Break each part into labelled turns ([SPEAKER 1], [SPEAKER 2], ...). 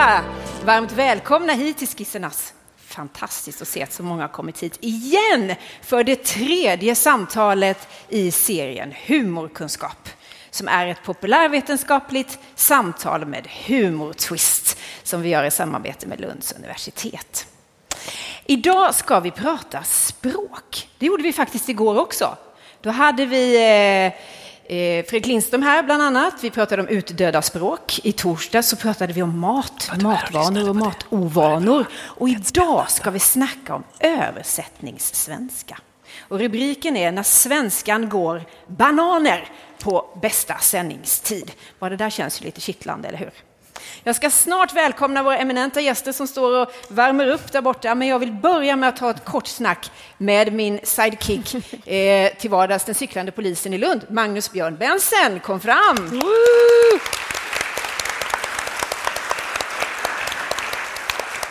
[SPEAKER 1] allihopa! Varmt välkomna hit till Skissernas. Fantastiskt att se att så många har kommit hit igen för det tredje samtalet i serien Humorkunskap som är ett populärvetenskapligt samtal med humortwist som vi gör i samarbete med Lunds universitet. Idag ska vi prata språk. Det gjorde vi faktiskt igår också. Då hade vi eh, eh, Fredrik Lindström här bland annat. Vi pratade om utdöda språk. I torsdag så pratade vi om mat, matvanor och matovanor. Och idag ska vi snacka om översättningssvenska. Och rubriken är När svenskan går bananer på bästa sändningstid. Bara det där känns ju lite kittlande, eller hur? Jag ska snart välkomna våra eminenta gäster som står och värmer upp där borta, men jag vill börja med att ta ett kort snack med min sidekick eh, till vardags, den cyklande polisen i Lund, Magnus Björn Bensen. Kom fram! Woo!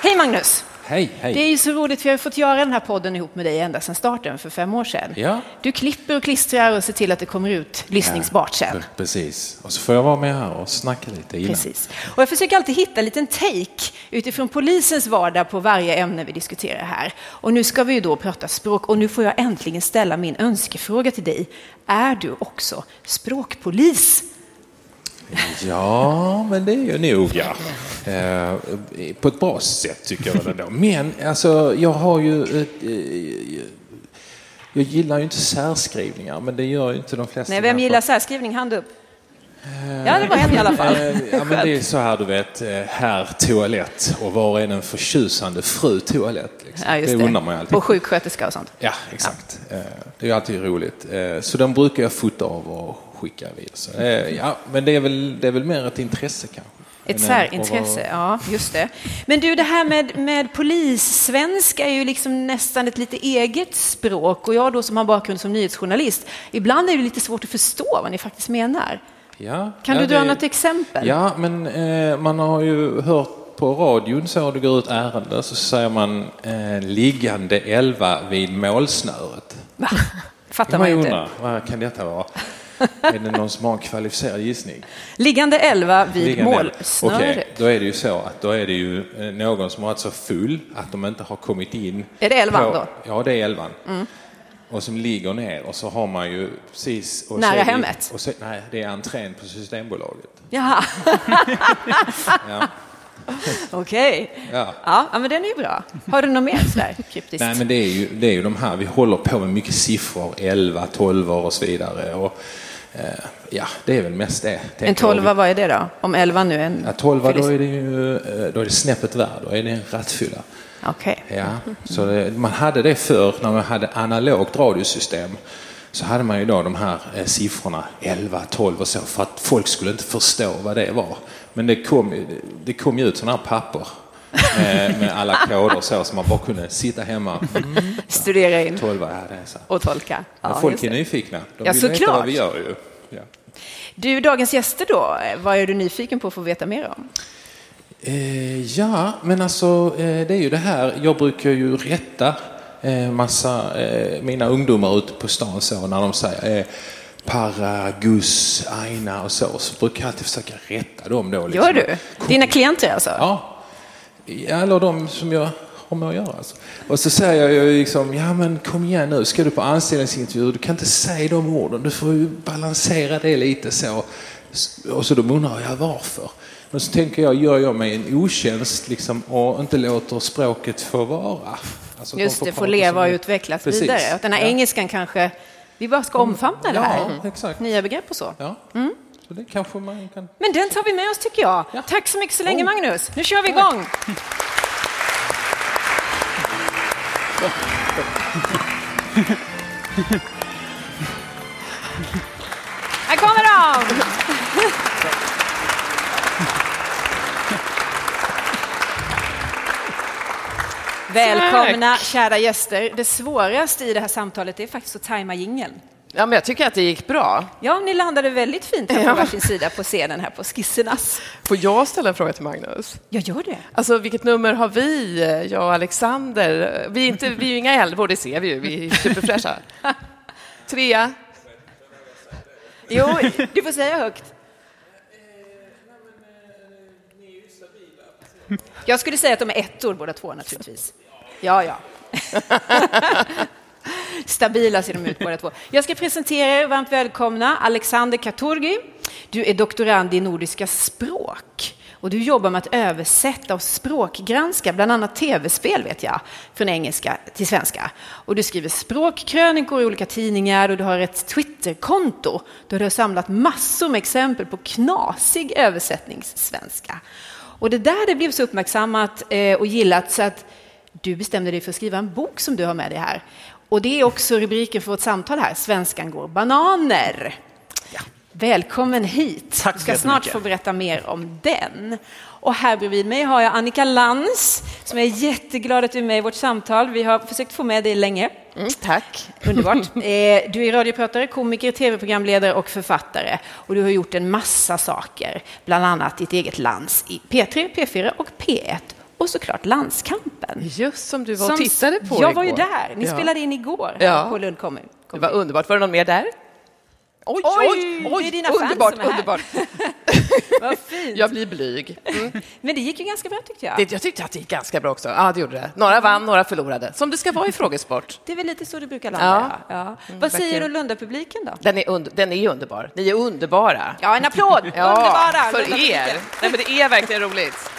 [SPEAKER 1] Hej Magnus!
[SPEAKER 2] Hej, hej.
[SPEAKER 1] Det är ju så roligt, för jag har fått göra den här podden ihop med dig ända sedan starten för fem år sedan.
[SPEAKER 2] Ja.
[SPEAKER 1] Du klipper och klistrar och ser till att det kommer ut lyssningsbart sen.
[SPEAKER 2] Precis. Och så får jag vara med här och snacka lite innan.
[SPEAKER 1] Precis. Och jag försöker alltid hitta en liten take utifrån polisens vardag på varje ämne vi diskuterar här. Och nu ska vi ju då prata språk och nu får jag äntligen ställa min önskefråga till dig. Är du också språkpolis?
[SPEAKER 2] Ja, men det är ju nog ja. Eh, på ett bra sätt tycker jag ändå. Men alltså, jag har ju... Eh, jag gillar ju inte särskrivningar, men det gör ju inte de flesta.
[SPEAKER 1] Nej, vem gillar särskrivning? Hand upp. Ja, det var en i alla fall.
[SPEAKER 2] Eh, ja, men det är så här, du vet, herr toalett och var är den förtjusande fru toalett? Liksom.
[SPEAKER 1] Ja, just
[SPEAKER 2] det undrar man ju alltid.
[SPEAKER 1] Och sjuksköterska och sånt.
[SPEAKER 2] Ja, exakt. Ja. Det är alltid roligt. Så den brukar jag fota av och skicka vidare. Så, ja, men det är, väl, det är väl mer ett intresse kanske.
[SPEAKER 1] Ett särintresse, ja just det. Men du, det här med, med polissvenska är ju liksom nästan ett lite eget språk och jag då som har bakgrund som nyhetsjournalist, ibland är det lite svårt att förstå vad ni faktiskt menar.
[SPEAKER 2] Ja,
[SPEAKER 1] kan
[SPEAKER 2] ja,
[SPEAKER 1] du dra
[SPEAKER 2] det,
[SPEAKER 1] något exempel?
[SPEAKER 2] Ja, men eh, man har ju hört på radion så det går ut ärende så säger man eh, liggande elva vid målsnöret.
[SPEAKER 1] Va? Fattar man ju inte.
[SPEAKER 2] Undrar, vad kan detta vara? Är det någon som har en kvalificerad gissning?
[SPEAKER 1] Liggande elva vid Liggande målsnöret.
[SPEAKER 2] Okej, okay, då är det ju så att då är det ju eh, någon som har varit så full att de inte har kommit in.
[SPEAKER 1] Är det elvan på, då?
[SPEAKER 2] Ja, det är elvan. Mm. Och som ligger ner och så har man ju precis... Och
[SPEAKER 1] Nära hemmet?
[SPEAKER 2] Och så, nej, det är entrén på Systembolaget.
[SPEAKER 1] Jaha. ja. Okej. Okay. Ja. ja, men den är ju bra. Har du något mer sådär kryptiskt?
[SPEAKER 2] Nej, men det är, ju, det är ju de här, vi håller på med mycket siffror, 11, 12 och så vidare. Och, ja, det är väl mest det.
[SPEAKER 1] En 12, vad är det då? Om 11 nu är en...
[SPEAKER 2] Ja, 12, då är det ju eh, då är det snäppet värre, då är det en rattfylla.
[SPEAKER 1] Okej.
[SPEAKER 2] Okay. Ja, så det, man hade det förr när man hade analogt radiosystem så hade man ju då de här eh, siffrorna 11, 12 och så för att folk skulle inte förstå vad det var. Men det kom, det kom ju ut sådana här papper med, med, alla koder så, så man bara kunde sitta hemma.
[SPEAKER 1] Mm. Studera in
[SPEAKER 2] 12, ja,
[SPEAKER 1] och tolka.
[SPEAKER 2] Ja, folk är nyfikna. De
[SPEAKER 1] ja,
[SPEAKER 2] vill
[SPEAKER 1] såklart.
[SPEAKER 2] veta vad vi gör ju. Ja.
[SPEAKER 1] Du, dagens gäster då, vad är du nyfiken på att få veta mer om?
[SPEAKER 2] Eh, ja, men alltså eh, det är ju det här, jag brukar ju rätta eh, massa, eh, mina ungdomar ute på stan så när de säger eh, Para, Gus, Aina och så, så brukar jag alltid försöka rätta dem då.
[SPEAKER 1] Liksom. Gör du? Dina klienter alltså?
[SPEAKER 2] Ja, eller de som jag har med att göra. Alltså. Och så säger jag liksom, ja men kom igen nu, ska du på anställningsintervju, du kan inte säga de orden, du får ju balansera det lite så. Och så då undrar jag varför. Men så tänker jag, gör jag mig en otjänst liksom, och inte låter språket få vara?
[SPEAKER 1] Alltså, Just det, få leva och utvecklas Precis. vidare. Att den här ja. engelskan kanske, vi bara ska omfamna det här.
[SPEAKER 2] Ja, exakt.
[SPEAKER 1] Nya begrepp och så.
[SPEAKER 2] Ja. Mm. Så det kanske man kan...
[SPEAKER 1] Men den tar vi med oss tycker jag. Ja. Tack så mycket så länge oh. Magnus. Nu kör vi igång. Här kommer de! Välkomna kära gäster. Det svåraste i det här samtalet är faktiskt att tajma jingeln.
[SPEAKER 3] Ja, men jag tycker att det gick bra.
[SPEAKER 1] Ja, ni landade väldigt fint här på ja. varsin sida på scenen här på Skissernas.
[SPEAKER 3] Får jag ställa en fråga till Magnus?
[SPEAKER 1] Jag gör det.
[SPEAKER 3] Alltså, vilket nummer har vi, jag och Alexander? Vi är, inte, vi är ju inga elvor, det ser vi ju, vi är superfräscha. Trea?
[SPEAKER 1] Jo, du får säga högt. Jag skulle säga att de är ettor båda två naturligtvis. Ja, ja. Stabila ser de ut båda två. Jag ska presentera er, varmt välkomna, Alexander Katurgi. Du är doktorand i nordiska språk och du jobbar med att översätta och språkgranska bland annat tv-spel vet jag, från engelska till svenska. Och du skriver språkkrönikor i olika tidningar och du har ett Twitterkonto där du har samlat massor med exempel på knasig översättningssvenska. Och det där det blev så uppmärksammat eh, och gillat så att du bestämde dig för att skriva en bok som du har med dig här. Och det är också rubriken för vårt samtal här, Svenskan går bananer. Ja. Välkommen hit.
[SPEAKER 4] Tack
[SPEAKER 1] du ska snart få berätta mer om den. Och här bredvid mig har jag Annika Lantz som är jätteglad att du är med i vårt samtal. Vi har försökt få med dig länge.
[SPEAKER 3] Mm, tack.
[SPEAKER 1] Underbart. Eh, du är radiopratare, komiker, tv-programledare och författare. Och du har gjort en massa saker, bland annat ditt eget lands i P3, P4 och P1 och såklart landskampen.
[SPEAKER 3] Just som du var och som, tittade på
[SPEAKER 1] Jag
[SPEAKER 3] igår.
[SPEAKER 1] var ju där. Ni ja. spelade in igår
[SPEAKER 3] ja.
[SPEAKER 1] på Lund kommun.
[SPEAKER 3] Det var underbart. Var det någon mer där?
[SPEAKER 1] Oj, oj, oj, det är dina
[SPEAKER 3] underbart,
[SPEAKER 1] fans som är
[SPEAKER 3] underbart.
[SPEAKER 1] Vad fint.
[SPEAKER 3] Jag blir blyg. Mm.
[SPEAKER 1] Men det gick ju ganska bra tyckte jag.
[SPEAKER 3] Det, jag tyckte att det gick ganska bra också. Ja, det gjorde det. Några vann, några förlorade. Som det ska vara i frågesport.
[SPEAKER 1] Det är väl lite så det brukar landa. Ja. ja. Mm, Vad säger du Lunda-publiken då?
[SPEAKER 3] Den är, under, den är underbar. Ni är underbara.
[SPEAKER 1] Ja, en applåd!
[SPEAKER 3] ja,
[SPEAKER 1] Underbara!
[SPEAKER 3] För er. Nej, men det är verkligen roligt.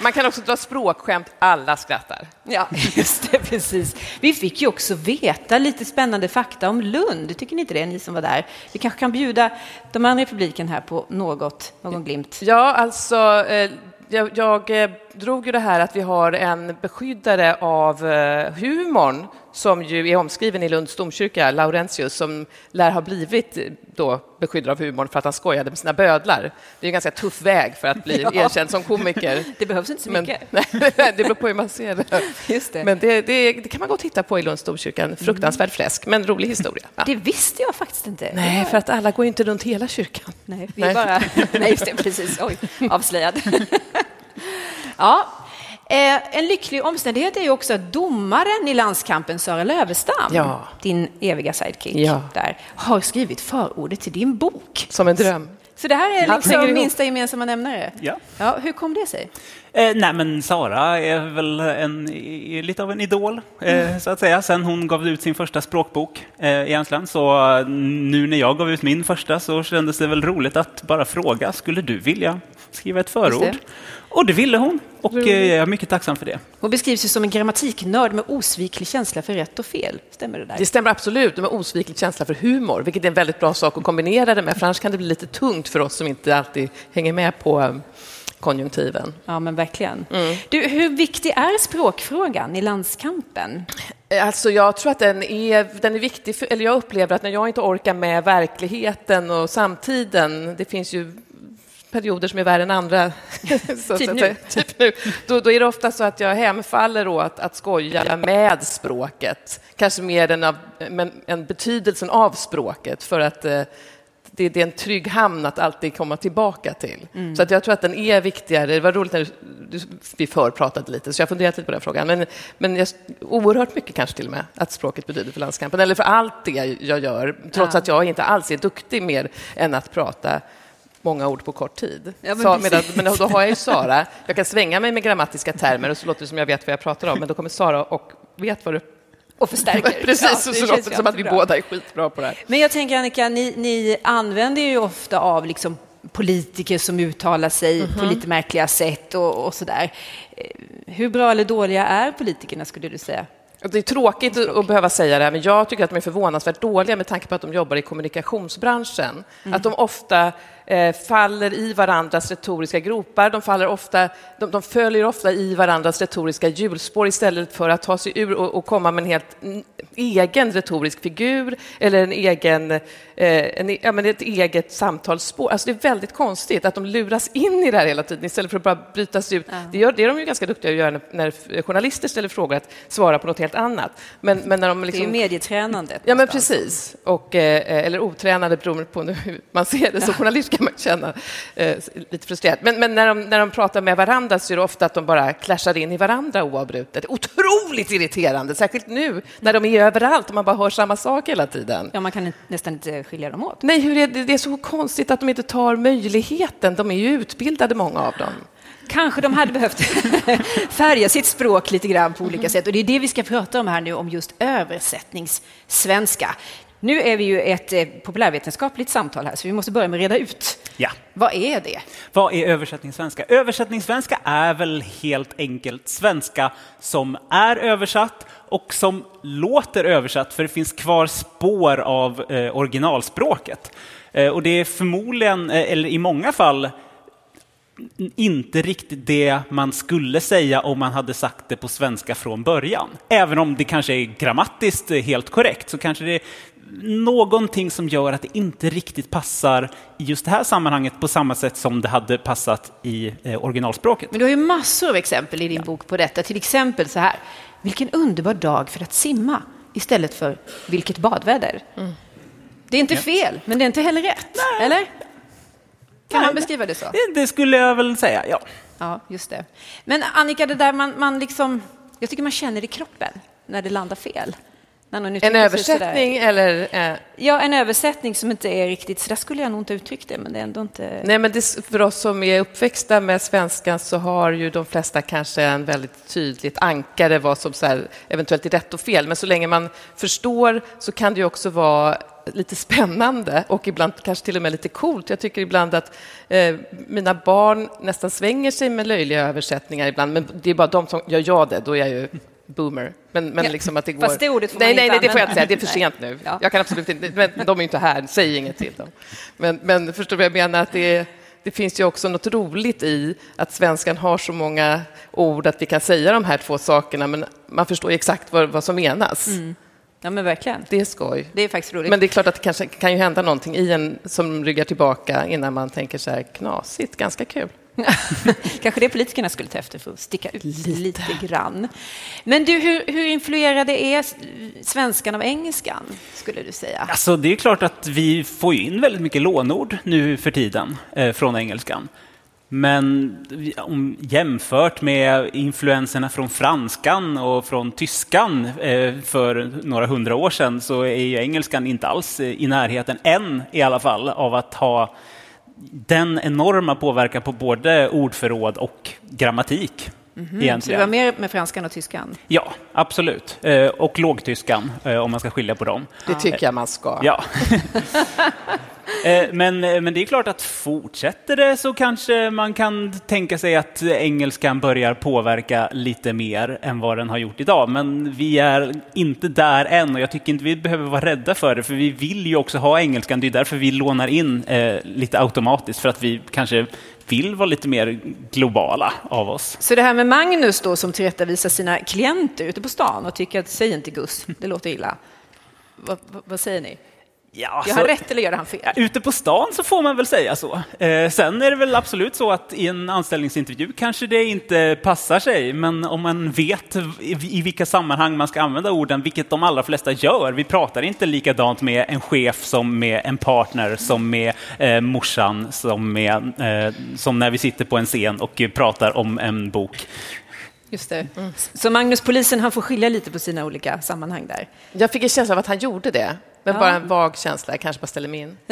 [SPEAKER 3] Man kan också dra språkskämt, alla skrattar.
[SPEAKER 1] Ja, just det, precis. Vi fick ju också veta lite spännande fakta om Lund. Tycker ni inte det, ni som var där? Vi kanske kan bjuda de andra i publiken här på något, någon glimt.
[SPEAKER 3] Ja, alltså, eh, jag, jag eh, drog ju det här att vi har en beskyddare av eh, humorn som ju är omskriven i Lunds domkyrka, Laurentius, som lär ha blivit då beskyddare av humorn för att han skojade med sina bödlar. Det är en ganska tuff väg för att bli ja. erkänd som komiker.
[SPEAKER 1] Det behövs inte så
[SPEAKER 3] Men,
[SPEAKER 1] mycket.
[SPEAKER 3] Nej, det beror på hur man ser det.
[SPEAKER 1] Just det.
[SPEAKER 3] Men det, det, det kan man gå och titta på i Lunds domkyrka. En fruktansvärd fläsk, men rolig historia.
[SPEAKER 1] Ja. Det visste jag faktiskt inte.
[SPEAKER 3] Nej, för att alla går inte runt hela kyrkan.
[SPEAKER 1] Nej, vi nej. bara... Nej, just det, precis. Oj, avslöjad. Ja, Eh, en lycklig omständighet är ju också att domaren i landskampen, Sara Lövestam,
[SPEAKER 3] ja.
[SPEAKER 1] din eviga sidekick,
[SPEAKER 3] ja.
[SPEAKER 1] där, har skrivit förordet till din bok.
[SPEAKER 3] Som en dröm.
[SPEAKER 1] Så det här är liksom minsta gemensamma nämnare?
[SPEAKER 4] Ja.
[SPEAKER 1] ja. Hur kom det sig?
[SPEAKER 4] Eh, nej, men Sara är väl en, är lite av en idol, eh, mm. så att säga. Sen hon gav ut sin första språkbok eh, i Ansland. Så nu när jag gav ut min första så kändes det väl roligt att bara fråga, skulle du vilja skriva ett förord? Och det ville hon och eh, jag är mycket tacksam för det.
[SPEAKER 1] Hon beskrivs ju som en grammatiknörd med osviklig känsla för rätt och fel. Stämmer det där?
[SPEAKER 3] Det stämmer absolut, med osviklig känsla för humor, vilket är en väldigt bra sak att kombinera det med, för annars kan det bli lite tungt för oss som inte alltid hänger med på eh, konjunktiven.
[SPEAKER 1] Ja, men verkligen. Mm. Du, hur viktig är språkfrågan i landskampen?
[SPEAKER 3] Alltså jag tror att den är, den är viktig, för, eller jag upplever att när jag inte orkar med verkligheten och samtiden, det finns ju perioder som är värre än andra.
[SPEAKER 1] så, typ, nu.
[SPEAKER 3] typ nu. Då, då, är det ofta så att jag hemfaller åt att skoja med språket. Kanske mer än, av, men, än betydelsen av språket. För att eh, det, det, är en trygg hamn att alltid komma tillbaka till. Mm. Så att jag tror att den är viktigare. Det var roligt när du, vi förpratade lite, så jag funderat lite på den frågan. Men, men jag, oerhört mycket kanske till och med, att språket betyder för landskampen. Eller för allt det jag gör, trots ja. att jag inte alls är duktig mer än att prata många ord på kort tid. Ja, men, så, medan, men då har jag ju Sara. Jag kan svänga mig med grammatiska termer och så låter det som jag vet vad jag pratar om, men då kommer Sara och vet vad du
[SPEAKER 1] och förstärker.
[SPEAKER 3] Precis, ja, så, så låter det som att vi båda är skitbra på det här.
[SPEAKER 1] Men jag tänker Annika, ni, ni använder ju ofta av liksom politiker som uttalar sig mm -hmm. på lite märkliga sätt och, och där. Eh, hur bra eller dåliga är politikerna skulle du säga?
[SPEAKER 3] Det är tråkigt att behöva säga det, men jag tycker att de är förvånansvärt dåliga med tanke på att de jobbar i kommunikationsbranschen. Mm. Att de ofta faller i varandras retoriska gropar. De, faller ofta, de, de, följer ofta i varandras retoriska hjulspår istället för att ta sig ur och, och komma med en helt egen retorisk figur eller en egen, eh, en, ja, men ett eget samtalsspår. Alltså det är väldigt konstigt att de luras in i det här hela tiden istället för att bara bryta sig ut. Ja. Det, gör, det är de ju ganska duktiga att göra när, när, journalister ställer frågor, att svara på något helt annat. Men, men när de liksom,
[SPEAKER 1] det är liksom- medietränandet.
[SPEAKER 3] Ja, men precis. Och, eh, eller otränade, beroende på hur man ser det. Som journalist kan man känna eh, lite frustrerat. Men, men, när, de, när de pratar med varandra så är det ofta att de bara clashar in i varandra oavbrutet. Otroligt irriterande, särskilt nu när de är överallt och man bara hör samma sak hela tiden.
[SPEAKER 1] Ja, man kan nästan inte skilja dem åt.
[SPEAKER 3] Nej, hur är det, det är så konstigt att de inte tar möjligheten. De är ju utbildade, många av dem.
[SPEAKER 1] Kanske de hade behövt färga sitt språk lite grann på olika sätt. Och det är det vi ska prata om här nu, om just översättningssvenska. Nu är vi ju ett eh, populärvetenskapligt samtal här, så vi måste börja med att reda ut.
[SPEAKER 4] Ja.
[SPEAKER 1] Vad är det?
[SPEAKER 4] Vad är översättningssvenska? Översättningssvenska är väl helt enkelt svenska som är översatt och som låter översatt, för det finns kvar spår av eh, originalspråket. Eh, och det är förmodligen, eh, eller i många fall, inte riktigt det man skulle säga om man hade sagt det på svenska från början. Även om det kanske är grammatiskt helt korrekt så kanske det någonting som gör att det inte riktigt passar i just det här sammanhanget på samma sätt som det hade passat i eh, originalspråket.
[SPEAKER 1] Men du har ju massor av exempel i din bok på detta. Till exempel så här. Vilken underbar dag för att simma istället för vilket badväder. Mm. Det är inte fel, men det är inte heller rätt. Nej. Eller? Kan Nej, man beskriva det så?
[SPEAKER 4] Det, det, skulle jag väl säga, ja.
[SPEAKER 1] Ja, just det. Men Annika, det där man, man liksom... Jag tycker man känner i kroppen när det landar fel.
[SPEAKER 3] En översättning eller? Eh...
[SPEAKER 1] Ja, en översättning som inte är riktigt, så där skulle jag nog inte uttryckt det, men det är ändå inte...
[SPEAKER 3] Nej, men det, för oss som är uppväxta med svenskan så har ju de flesta kanske en väldigt tydligt ankare vad som så här, eventuellt är rätt och fel, men så länge man förstår så kan det ju också vara lite spännande och ibland kanske till och med lite coolt. Jag tycker ibland att eh, mina barn nästan svänger sig med löjliga översättningar ibland, men det är bara de som gör jag det, då är jag ju boomer. Men, men
[SPEAKER 1] ja,
[SPEAKER 3] liksom att det går...
[SPEAKER 1] Fast det ordet får
[SPEAKER 3] nej,
[SPEAKER 1] man
[SPEAKER 3] nej,
[SPEAKER 1] inte
[SPEAKER 3] nej, det får jag inte säga. Det är för sent nu. Ja. Jag kan absolut inte... Men de är inte här. Säg inget till dem. Men, men förstår du vad jag menar? Att det, det finns ju också något roligt i att svenskan har så många ord att vi kan säga de här två sakerna, men man förstår exakt vad, vad som menas. Mm.
[SPEAKER 1] Ja, men verkligen.
[SPEAKER 3] Det är skoj.
[SPEAKER 1] Det är faktiskt roligt.
[SPEAKER 3] Men det är klart att det kanske kan ju hända någonting i en som ryggar tillbaka innan man tänker så här knasigt, ganska kul.
[SPEAKER 1] Kanske det politikerna skulle ta efter för att sticka ut lite, lite grann. Men du, hur, hur influerade är svenskan av engelskan, skulle du säga?
[SPEAKER 4] Alltså, det är klart att vi får in väldigt mycket lånord nu för tiden eh, från engelskan. Men om, jämfört med influenserna från franskan och från tyskan eh, för några hundra år sedan så är ju engelskan inte alls i närheten, än i alla fall, av att ha den enorma påverkan på både ordförråd och grammatik.
[SPEAKER 1] Mm -hmm. Så det var mer med franskan och tyskan?
[SPEAKER 4] Ja, absolut. Eh, och lågtyskan, eh, om man ska skilja på dem.
[SPEAKER 3] Det tycker jag man ska.
[SPEAKER 4] Ja. Eh, men, eh, men det är klart att fortsätter det så kanske man kan tänka sig att engelskan börjar påverka lite mer än vad den har gjort idag. Men vi är inte där än och jag tycker inte vi behöver vara rädda för det, för vi vill ju också ha engelskan. Det är därför vi lånar in eh, lite automatiskt, för att vi kanske vill vara lite mer globala av oss.
[SPEAKER 1] Så det här med Magnus då som tillrättavisar sina klienter ute på stan och tycker att säg inte Gus, det låter illa. vad, vad säger ni? Ja, gör han så, rätt eller gör han fel?
[SPEAKER 4] ute på stan så får man väl säga så. Eh, sen är det väl absolut så att i en anställningsintervju kanske det inte passar sig, men om man vet i, i vilka sammanhang man ska använda orden, vilket de allra flesta gör. Vi pratar inte likadant med en chef som med en partner, som med eh, morsan, som, med, eh, som när vi sitter på en scen och pratar om en bok.
[SPEAKER 1] Just det. Mm. Så Magnus, polisen, han får skilja lite på sina olika sammanhang där?
[SPEAKER 3] Jag fick en känsla av att han gjorde det. Men ja. bara en vag känsla, jag kanske bara ställer mig in.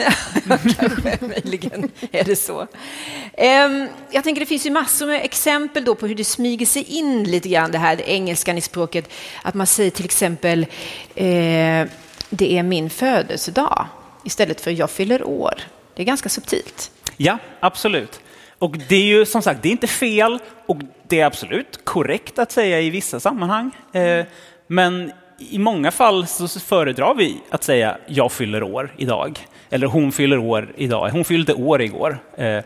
[SPEAKER 1] kanske, möjligen är det så. Um, jag tänker det finns ju massor med exempel då på hur det smyger sig in lite grann det här det engelskan i språket. Att man säger till exempel eh, det är min födelsedag istället för jag fyller år. Det är ganska subtilt.
[SPEAKER 4] Ja, absolut. Och det är ju som sagt, det är inte fel och det är absolut korrekt att säga i vissa sammanhang. Eh, men i många fall så föredrar vi att säga jag fyller år idag. Eller hon fyller år idag. Hon fyllde år igår. Eh,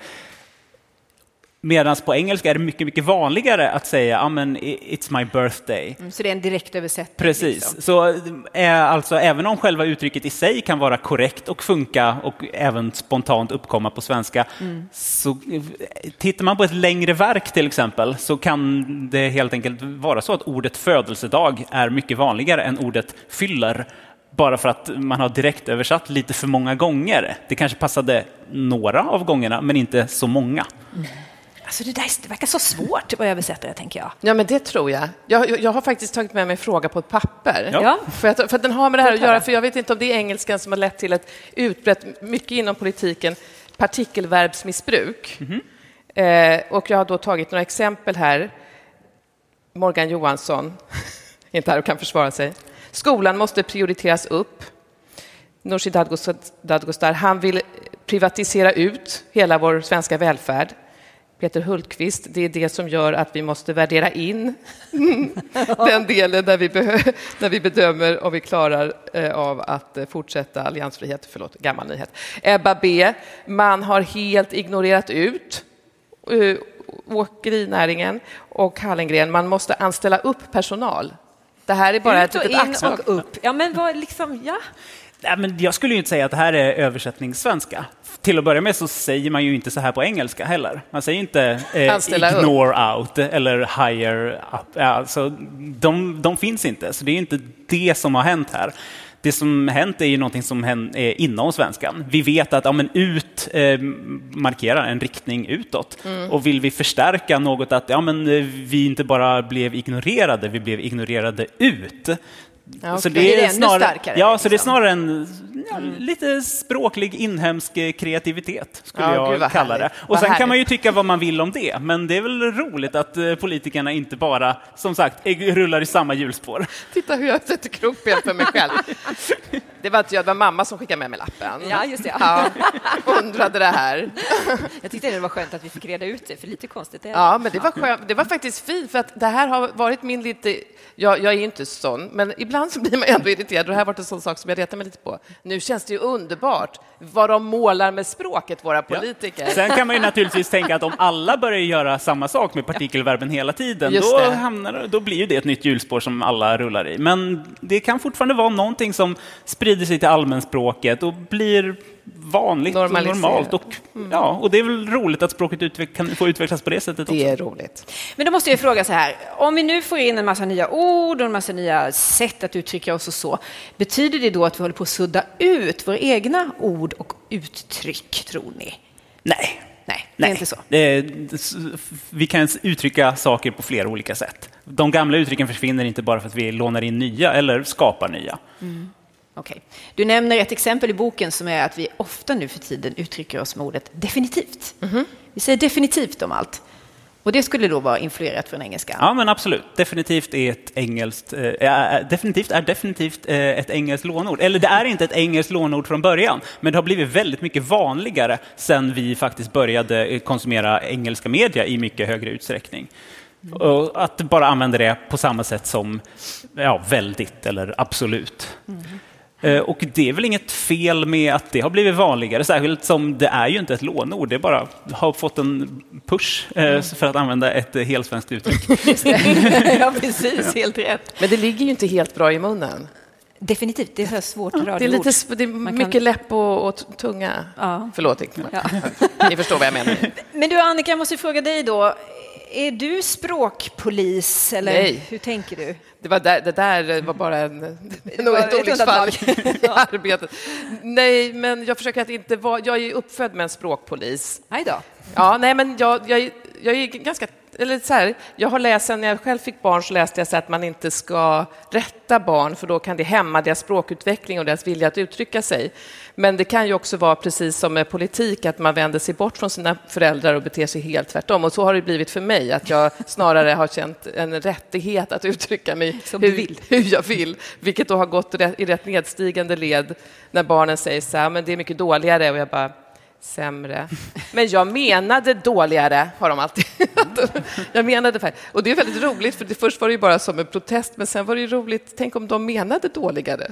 [SPEAKER 4] Medan på engelska är det mycket, mycket vanligare att säga ah, it's my birthday.
[SPEAKER 1] Mm, så det är en direkt översättning?
[SPEAKER 4] Precis. Liksom. Så eh, alltså, även om själva uttrycket i sig kan vara korrekt och funka och även spontant uppkomma på svenska, mm. så tittar man på ett längre verk till exempel så kan det helt enkelt vara så att ordet födelsedag är mycket vanligare än ordet fyller bara för att man har direkt översatt lite för många gånger. Det kanske passade några av gångerna, men inte så många. Mm.
[SPEAKER 1] Alltså det, där, det verkar så svårt att översätta det, tänker jag.
[SPEAKER 3] Ja, men det tror jag. Jag, jag har faktiskt tagit med mig en fråga på ett papper.
[SPEAKER 1] Ja.
[SPEAKER 3] För, att, för att den har med det här att göra, för jag vet inte om det är engelskan som har lett till ett utbrett, mycket inom politiken, partikelverbsmissbruk. Mm -hmm. Eh, och jag har då tagit några exempel här. Morgan Johansson inte här och kan försvara sig. Skolan måste prioriteras upp. Nooshi Dadgostar, han vill privatisera ut hela vår svenska välfärd. Peter Hultqvist, det är det som gör att vi måste värdera in den delen där vi, där vi bedömer om vi klarar eh, av att eh, fortsätta alliansfrihet. Förlåt, gammal nyhet. Ebba B. Man har helt ignorerat ut uh, åkerinäringen och Hallengren. Man måste anställa upp personal. Det här är bara
[SPEAKER 1] ut
[SPEAKER 3] ett litet axplock.
[SPEAKER 1] upp. Ja, men vad liksom, ja.
[SPEAKER 4] Nej, men jag skulle ju inte säga att det här är översättningssvenska. Till att börja med så säger man ju inte så här på engelska heller. Man säger inte eh, ignore upp. out eller higher up. Alltså, de, de finns inte, så det är inte det som har hänt här. Det som hänt är ju någonting som är inom svenskan. Vi vet att ja, men ut eh, markerar en riktning utåt. Mm. Och vill vi förstärka något att ja, men, eh, vi inte bara blev ignorerade, vi blev ignorerade ut.
[SPEAKER 1] Ja, okay. Så det är, det är snarare, starkare.
[SPEAKER 4] Ja, så det är liksom. snarare en ja, lite språklig inhemsk kreativitet, skulle ja, jag kalla härligt. det. Och vad sen härligt. kan man ju tycka vad man vill om det, men det är väl roligt att eh, politikerna inte bara, som sagt, rullar i samma hjulspår.
[SPEAKER 3] Titta hur jag sätter krokben för mig själv. Det var inte jag, det var mamma som skickade med mig lappen.
[SPEAKER 1] Ja, just det.
[SPEAKER 3] Ja, undrade det här.
[SPEAKER 1] Jag tyckte det var skönt att vi fick reda ut det, för lite konstigt är
[SPEAKER 3] det. Ja, men det var, skönt. det var faktiskt fint, för att det här har varit min lite... Jag, jag är inte sån, men ibland så blir man ändå irriterad. Och det här har varit en sån sak som jag retar mig lite på. Nu känns det ju underbart vad de målar med språket, våra politiker. Ja.
[SPEAKER 4] Sen kan man ju naturligtvis tänka att om alla börjar göra samma sak med partikelverben hela tiden, då, hamnar, då blir ju det ett nytt hjulspår som alla rullar i. Men det kan fortfarande vara någonting som sprider sig till allmänspråket och blir vanligt och normalt. Och, mm. ja, och det är väl roligt att språket utveck kan få utvecklas på det sättet
[SPEAKER 3] Det är roligt.
[SPEAKER 1] Men då måste jag fråga så här, om vi nu får in en massa nya ord och en massa nya sätt att uttrycka oss och så, betyder det då att vi håller på att sudda ut våra egna ord och uttryck, tror ni?
[SPEAKER 4] Nej.
[SPEAKER 1] Nej, det är inte så.
[SPEAKER 4] vi kan uttrycka saker på flera olika sätt. De gamla uttrycken försvinner inte bara för att vi lånar in nya eller skapar nya. Mm.
[SPEAKER 1] Okay. Du nämner ett exempel i boken som är att vi ofta nu för tiden uttrycker oss med ordet definitivt. Mm -hmm. Vi säger definitivt om allt. Och det skulle då vara influerat från engelska?
[SPEAKER 4] Ja, men absolut. Definitivt är ett engelskt, äh, definitivt är definitivt äh, ett engelskt lånord. Eller det är inte ett engelskt lånord från början, men det har blivit väldigt mycket vanligare sen vi faktiskt började konsumera engelska media i mycket högre utsträckning. Mm. Och att bara använda det på samma sätt som ja, väldigt eller absolut. Mm. Eh, och det är väl inget fel med att det har blivit vanligare, särskilt som det är ju inte ett lånord, det bara har fått en push eh, mm. för att använda ett helsvenskt uttryck.
[SPEAKER 1] ja, precis, helt rätt.
[SPEAKER 3] Men det ligger ju inte helt bra i munnen.
[SPEAKER 1] Definitivt, det är svårt
[SPEAKER 3] ja, Det är, lite, det är mycket kan... läpp och, och tunga. Ja. Förlåt, ja. ni förstår vad jag menar.
[SPEAKER 1] Men du Annika, jag måste fråga dig då. Är du språkpolis eller
[SPEAKER 3] Nej.
[SPEAKER 1] hur tänker du?
[SPEAKER 3] Det, var där, det där var bara en, nog ett olycksfall i arbetet. Nej, men jag försöker att inte vara... Jag är uppfödd med en språkpolis.
[SPEAKER 1] Nej då.
[SPEAKER 3] Ja, nej, men jag, jag, jag är ganska eller så här, jag har läst, när jag själv fick barn så läste jag så att man inte ska rätta barn för då kan det hämma deras språkutveckling och deras vilja att uttrycka sig. Men det kan ju också vara precis som med politik, att man vänder sig bort från sina föräldrar och beter sig helt tvärtom. Och så har det blivit för mig, att jag snarare har känt en rättighet att uttrycka mig hur, hur, jag vill, vilket då har gått i rätt nedstigande led när barnen säger så här, men det är mycket dåligare och jag bara sämre. Men jag menade dåligare, har de alltid. jag menade färg. Och det är väldigt roligt, för det först var det ju bara som en protest, men sen var det ju roligt, tänk om de menade dåligare.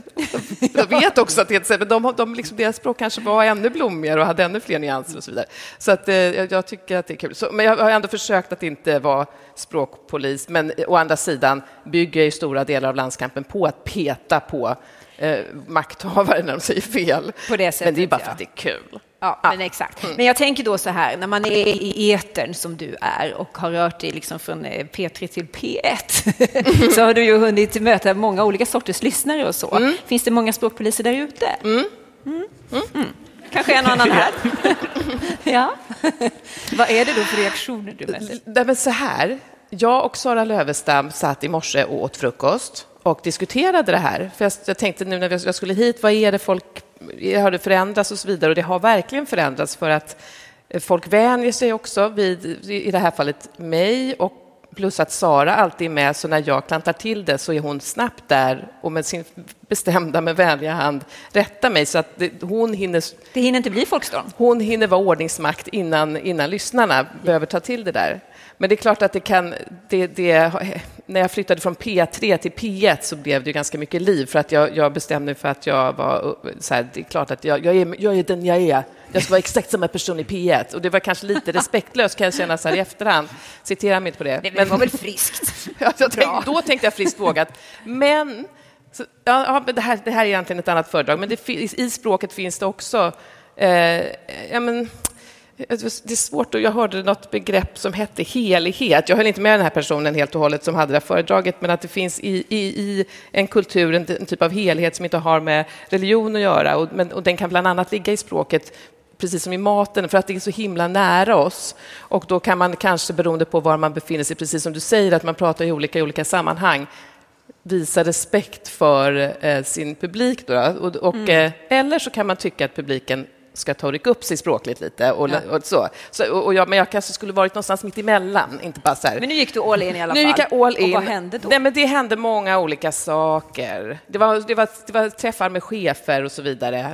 [SPEAKER 3] Jag vet också att det är de, de liksom, deras språk kanske var ännu blommigare och hade ännu fler nyanser och så vidare. Så att, eh, jag tycker att det är kul. Så, men jag har ändå försökt att inte vara språkpolis, men å andra sidan bygger i stora delar av landskampen på att peta på eh, makthavare när de säger fel.
[SPEAKER 1] På det sättet,
[SPEAKER 3] men det är bara för att det är kul.
[SPEAKER 1] Ja, men exakt. Mm. Men jag tänker då så här, när man är i etern som du är och har rört dig liksom från eh, P3 till P1 så har du ju hunnit möta många olika sorters lyssnare och så. Mm. Finns det många språkpoliser där ute? Mm. mm. mm. Kanske en och annan här. ja. Vad är det då för reaktioner du möter?
[SPEAKER 3] Men så här, jag och Sara Lövestam satt i morse och åt frukost och diskuterade det här. För jag, tänkte nu när jag skulle hit, vad är det folk har det förändrats och så vidare. Och det har verkligen förändrats för att Folk vänjer sig också vid, i det här fallet, mig och plus att Sara alltid är med, så när jag klantar till det så är hon snabbt där och med sin bestämda men vänliga hand rättar mig så att det, hon hinner...
[SPEAKER 1] Det hinner inte bli folkstorm?
[SPEAKER 3] Hon hinner vara ordningsmakt innan, innan lyssnarna behöver ta till det där. Men det är klart att det kan... Det, det, när jag flyttade från P3 till P1 så blev det ganska mycket liv för att jag, jag bestämde mig för att jag var... Så här, det är klart att jag, jag, är, jag är den jag är. Jag ska vara exakt samma person i P1. Och det var kanske lite respektlöst kan jag känna så här i efterhand. Citera mig inte på det.
[SPEAKER 1] Men det var väl friskt?
[SPEAKER 3] tänkte, då tänkte jag friskt vågat. Men, så, ja, det, här, det här är egentligen ett annat föredrag, men det, i språket finns det också eh, ja, men, det är svårt, och jag hörde något begrepp som hette helighet. Jag höll inte med den här personen helt och hållet som hade det här föredraget, men att det finns i, i, i en kultur en, en, typ av helhet som inte har med religion att göra. Och, men, och den kan bland annat ligga i språket precis som i maten, för att det är så himla nära oss. Och då kan man kanske, beroende på var man befinner sig, precis som du säger, att man pratar i olika, i olika sammanhang, visa respekt för eh, sin publik. Då, och, och mm. eh, eller så kan man tycka att publiken ska ta och rycka upp sig språkligt lite. Och, ja. och så. så och jag, men jag kanske skulle varit någonstans mitt emellan, inte bara så här.
[SPEAKER 1] Men nu gick du all in i alla
[SPEAKER 3] nu
[SPEAKER 1] fall.
[SPEAKER 3] Gick jag all in.
[SPEAKER 1] Och vad hände då?
[SPEAKER 3] Nej, men det hände många olika saker. Det var, det var, det var träffar med chefer och så vidare.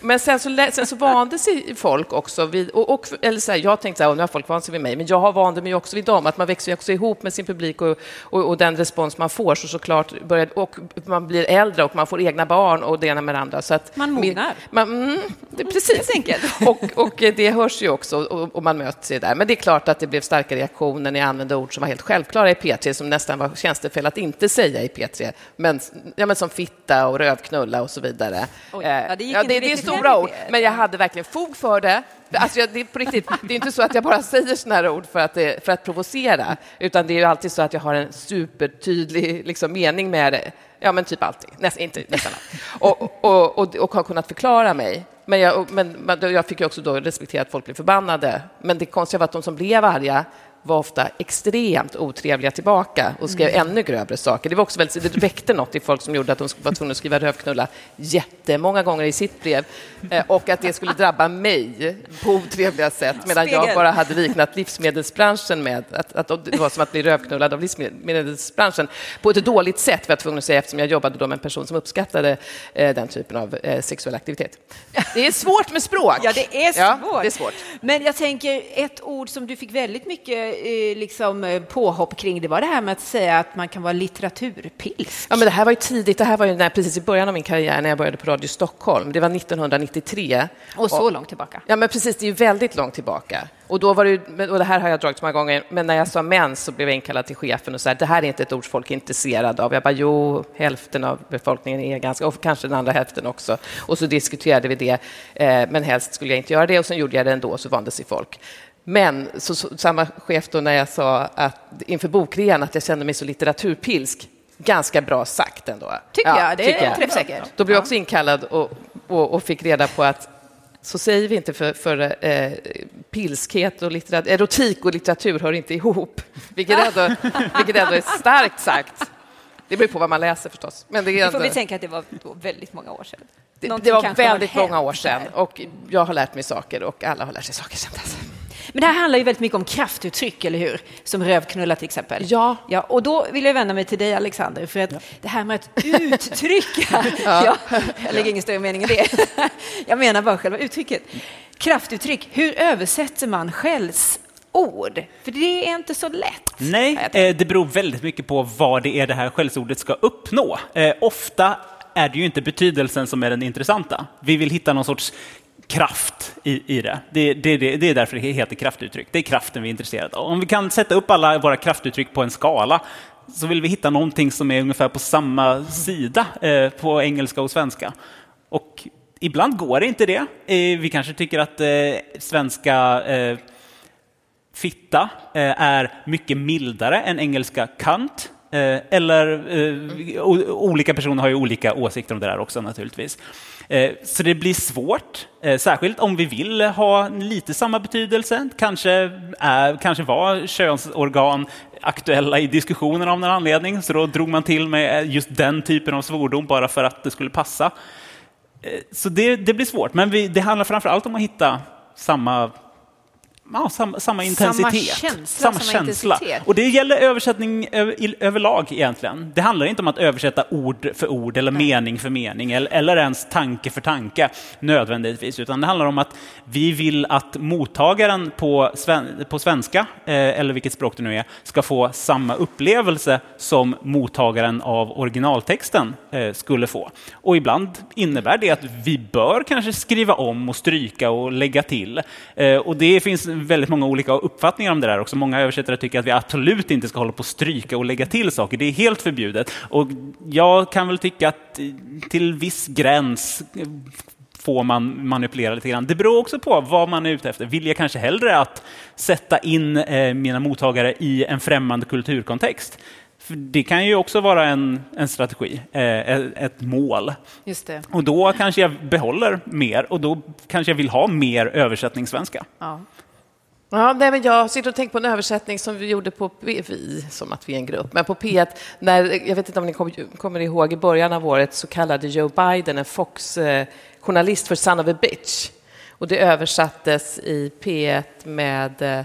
[SPEAKER 3] Men sen så, sen så vande sig folk också vid, och, och, eller så här, jag tänkte så här, nu har folk vant sig vid mig, men jag har vande mig också vid dem, att man växer också ihop med sin publik och, och, och den respons man får, så såklart börjar, och man blir äldre och man får egna barn och det ena med det andra. Så att,
[SPEAKER 1] man mognar.
[SPEAKER 3] Man, mm, det, precis. Enkelt. Och, och det hörs ju också och, och man möts ju där. Men det är klart att det blev starka reaktioner när jag använde ord som var helt självklara i P3, som nästan var tjänstefel att inte säga i P3, men, ja, men som fitta och rövknulla och så vidare.
[SPEAKER 1] Oj, ja, det,
[SPEAKER 3] ja, det, det är stora ord, men jag hade verkligen fog för det. Alltså, det är på riktigt, det är inte så att jag bara säger såna här ord för att, för att provocera, utan det är ju alltid så att jag har en supertydlig liksom, mening med det. Ja, men typ alltid. Näst, inte nästan och, och, och, och, har kunnat förklara mig. Men jag, men, jag fick också då respektera att folk blev förbannade. Men det konstiga var att de som blev arga var ofta extremt otrevliga tillbaka och skrev mm. ännu grövre saker. Det, var också väldigt, det väckte något i folk som gjorde att de var tvungna att skriva rövknulla jättemånga gånger i sitt brev eh, och att det skulle drabba mig på otrevliga sätt medan jag bara hade liknat livsmedelsbranschen med att, att det var som att bli rövknullad av livsmedelsbranschen på ett dåligt sätt, var jag tvungen att säga, eftersom jag jobbade då med en person som uppskattade eh, den typen av eh, sexuell aktivitet. Det är svårt med språk.
[SPEAKER 1] Ja, det är svårt.
[SPEAKER 3] Ja, det är svårt.
[SPEAKER 1] Men jag tänker ett ord som du fick väldigt mycket liksom, eh, påhopp kring det var det här med att säga att man kan vara litteraturpilsk.
[SPEAKER 3] Ja, men det här var ju tidigt. Det här var ju när, precis i början av min karriär när jag började på Radio Stockholm. Det var 1993.
[SPEAKER 1] Och så och, långt tillbaka?
[SPEAKER 3] Ja, men precis. Det är ju väldigt långt tillbaka. Och, då var det, och det här har jag dragit många gånger, men när jag sa mens så blev jag inkallad till chefen och sa att det här är inte ett ord folk är intresserade av. Jag bara, jo, hälften av befolkningen är ganska, och kanske den andra hälften också. Och så diskuterade vi det, eh, men helst skulle jag inte göra det och sen gjorde jag det ändå, så vande sig folk. Men så, så, samma chef då när jag sa att, inför bokrean att jag kände mig så litteraturpilsk, ganska bra sagt ändå.
[SPEAKER 1] Tycker ja, jag, det är träffsäkert.
[SPEAKER 3] Då blev jag också inkallad och, och, och, fick reda på att så säger vi inte för, för eh, pilskhet och litteratur, erotik och litteratur hör inte ihop, vilket ändå, vilket ändå är starkt sagt. Det beror på vad man läser förstås.
[SPEAKER 1] Men det, är ändå... får vi tänka att det var väldigt många år sedan.
[SPEAKER 3] Det, det var väldigt många år sedan och jag har lärt mig saker och alla har lärt sig saker sedan dess.
[SPEAKER 1] Men det här handlar ju väldigt mycket om kraftuttryck, eller hur? Som rövknulla till exempel.
[SPEAKER 3] Ja.
[SPEAKER 1] ja. Och då vill jag vända mig till dig, Alexander, för att ja. det här med att uttrycka, ja. ja. jag lägger ingen större mening i det. jag menar bara själva uttrycket. Kraftuttryck, hur översätter man skällsord? För det är inte så lätt.
[SPEAKER 4] Nej, eh, det beror väldigt mycket på vad det är det här skällsordet ska uppnå. Eh, ofta är det ju inte betydelsen som är den intressanta. Vi vill hitta någon sorts kraft i, i det. Det, det, det. det, är därför det heter kraftuttryck. Det är kraften vi är intresserade av. Om vi kan sätta upp alla våra kraftuttryck på en skala så vill vi hitta någonting som är ungefär på samma sida eh, på engelska och svenska. Och ibland går det inte det. Eh, vi kanske tycker att eh, svenska eh, fitta eh, är mycket mildare än engelska kant. Eh, eller eh, olika personer har ju olika åsikter om det där också naturligtvis. Eh, så det blir svårt, eh, särskilt om vi vill ha lite samma betydelse. Kanske, är, kanske var könsorgan aktuella i diskussionen av någon anledning, så då drog man till med just den typen av svordom bara för att det skulle passa. Eh, så det, det blir svårt, men vi, det handlar framför allt om att hitta samma ja, samma, samma intensitet.
[SPEAKER 1] känsla, samma intensitet.
[SPEAKER 4] Och det gäller översättning över, överlag egentligen. Det handlar inte om att översätta ord för ord eller mening för mening eller, eller ens tanke för tanke nödvändigtvis, utan det handlar om att vi vill att mottagaren på, sven, på svenska, eh, eller vilket språk det nu är, ska få samma upplevelse som mottagaren av originaltexten eh, skulle få. Och ibland innebär det att vi bör kanske skriva om och stryka och lägga till. Eh, och det finns väldigt många olika uppfattningar om det där också. Många översättare tycker att vi absolut inte ska hålla på och stryka och lägga till saker. Det är helt förbjudet. Och jag kan väl tycka att eh, till viss gräns eh, får man manipulera lite grann. Det beror också på vad man är ute efter. Vill jag kanske hellre att sätta in eh, mina mottagare i en främmande kulturkontext? För det kan ju också vara en, en strategi, eh, ett, ett mål.
[SPEAKER 1] Just det.
[SPEAKER 4] Och då kanske jag behåller mer och då kanske jag vill ha mer översättningssvenska.
[SPEAKER 1] Ja.
[SPEAKER 3] Ja, nej, men jag sitter och tänker på en översättning som vi gjorde på P- vi, som att vi är en grupp, men på P1, när, jag vet inte om ni kom, kommer ihåg, i början av året så kallade Joe Biden en Fox-journalist för son of a bitch. Och det översattes i P1 med eh,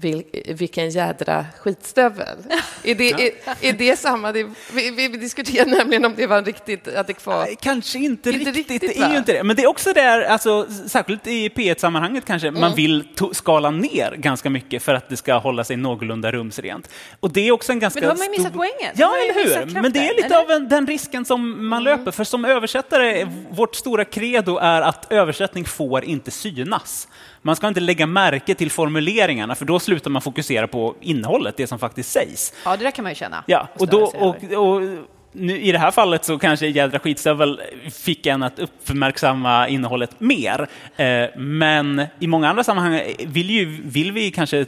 [SPEAKER 3] vil, vilken jädra skitstövel. Är det, är, är det samma? Det, vi, vi diskuterade nämligen om det var riktigt adekvat.
[SPEAKER 4] Kanske inte,
[SPEAKER 3] Inte
[SPEAKER 4] riktigt,
[SPEAKER 3] riktigt,
[SPEAKER 4] det är ju inte det. Men det är också där, alltså, särskilt i P1-sammanhanget kanske,
[SPEAKER 3] Mm.
[SPEAKER 4] man vill skala ner ganska mycket för att det ska hålla sig någorlunda rumsrent. Och det är också en ganska
[SPEAKER 1] Men då har man ju
[SPEAKER 4] stor-
[SPEAKER 1] missat poängen. Då
[SPEAKER 4] Ja, eller hur? Men det är lite
[SPEAKER 1] eller?
[SPEAKER 4] av en, den risken som man löper. För som översättare, vårt stora credo är att översättning får inte synas. Man ska inte lägga märke till formuleringarna, för då slutar man fokusera på innehållet, det som faktiskt sägs.
[SPEAKER 1] ja, det där kan man ju känna.
[SPEAKER 4] Ja, och, då, och, och nu, i det här fallet så kanske jädra skitstövel fick en att uppmärksamma innehållet mer. Eh, men i många andra sammanhang vill, ju, vill vi kanske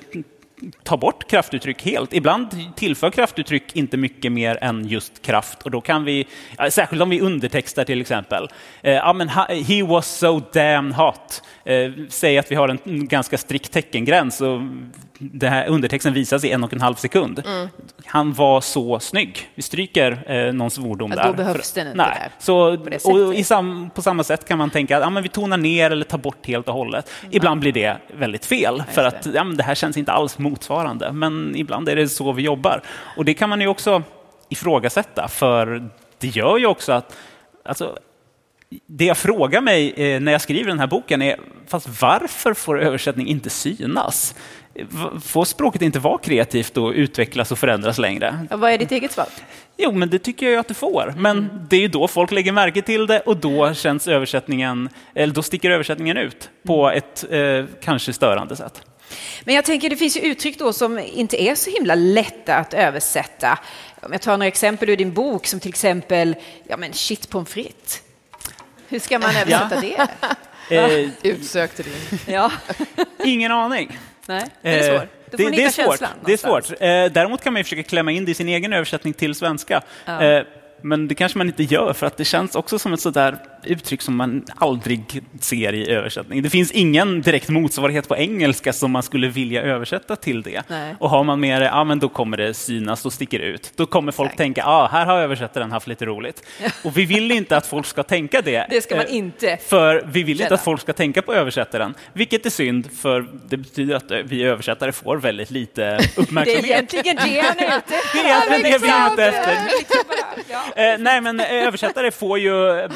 [SPEAKER 4] ta bort kraftuttryck helt. Ibland tillför kraftuttryck inte mycket mer än just kraft och då kan vi, eh, särskilt om vi undertextar till exempel, eh, ja, men he was so damn hot. Eh, säg att vi har en ganska strikt teckengräns och den här undertexten visas i en och en halv sekund. Mm. Han var så snygg. Vi stryker eh, någon svordom där.
[SPEAKER 1] då behövs
[SPEAKER 4] För-
[SPEAKER 1] den inte
[SPEAKER 4] Nej.
[SPEAKER 1] där.
[SPEAKER 4] Så,
[SPEAKER 1] På
[SPEAKER 4] och sam, på samma sätt kan man tänka att ja, men vi tonar ner eller tar bort helt och hållet. Ibland blir det väldigt fel, för att ja, det här känns inte alls motsvarande. Men ibland är det så vi jobbar. Och det kan man ju också ifrågasätta, för det gör ju också att alltså, det jag frågar mig eh, när jag skriver den här boken är, fast varför får översättning inte synas? Får språket inte vara kreativt och utvecklas och förändras längre?
[SPEAKER 1] Ja, vad är ditt eget svar?
[SPEAKER 4] Jo, men det tycker jag ju att det får. Men det är ju då folk lägger märke till det och då känns översättningen, eller då sticker översättningen ut på ett eh, kanske störande sätt.
[SPEAKER 1] Men jag tänker, det finns ju uttryck då som inte är så himla lätta att översätta. Om jag tar några exempel ur din bok, som till exempel, ja men shit pommes frites. Hur ska man översätta det?
[SPEAKER 4] Eh,
[SPEAKER 3] Utsökte din.
[SPEAKER 1] Ja,
[SPEAKER 4] ingen aning.
[SPEAKER 1] Nej, det är
[SPEAKER 4] Eh,
[SPEAKER 1] svårt.
[SPEAKER 4] Det, det är
[SPEAKER 1] hitta
[SPEAKER 4] svårt.
[SPEAKER 1] känslan
[SPEAKER 4] Det är svårt. Eh, däremot kan man ju försöka klämma in det i sin egen översättning till svenska. Eh, men det kanske man inte gör, för att det känns också som ett sådär uttryck som man aldrig ser i översättning. Det finns ingen direkt motsvarighet på engelska som man skulle vilja översätta till det.
[SPEAKER 1] Nej.
[SPEAKER 4] Och har man med det, ja men då kommer det synas och sticker ut. Då kommer folk
[SPEAKER 1] Exakt.
[SPEAKER 4] tänka, ja här har översättaren haft lite roligt. Och vi vill inte att folk ska tänka det.
[SPEAKER 1] Det ska man
[SPEAKER 4] Eh,
[SPEAKER 1] inte
[SPEAKER 4] För vi vill inte att folk ska tänka på översättaren, vilket är synd, för det betyder att eh, vi översättare får väldigt lite
[SPEAKER 1] Det är
[SPEAKER 4] uppmärksamhet.
[SPEAKER 1] egentligen det han är ute efter.
[SPEAKER 4] Det är egentligen det vi är ute efter.
[SPEAKER 1] Ja.
[SPEAKER 4] Eh, nej, men översättare får ju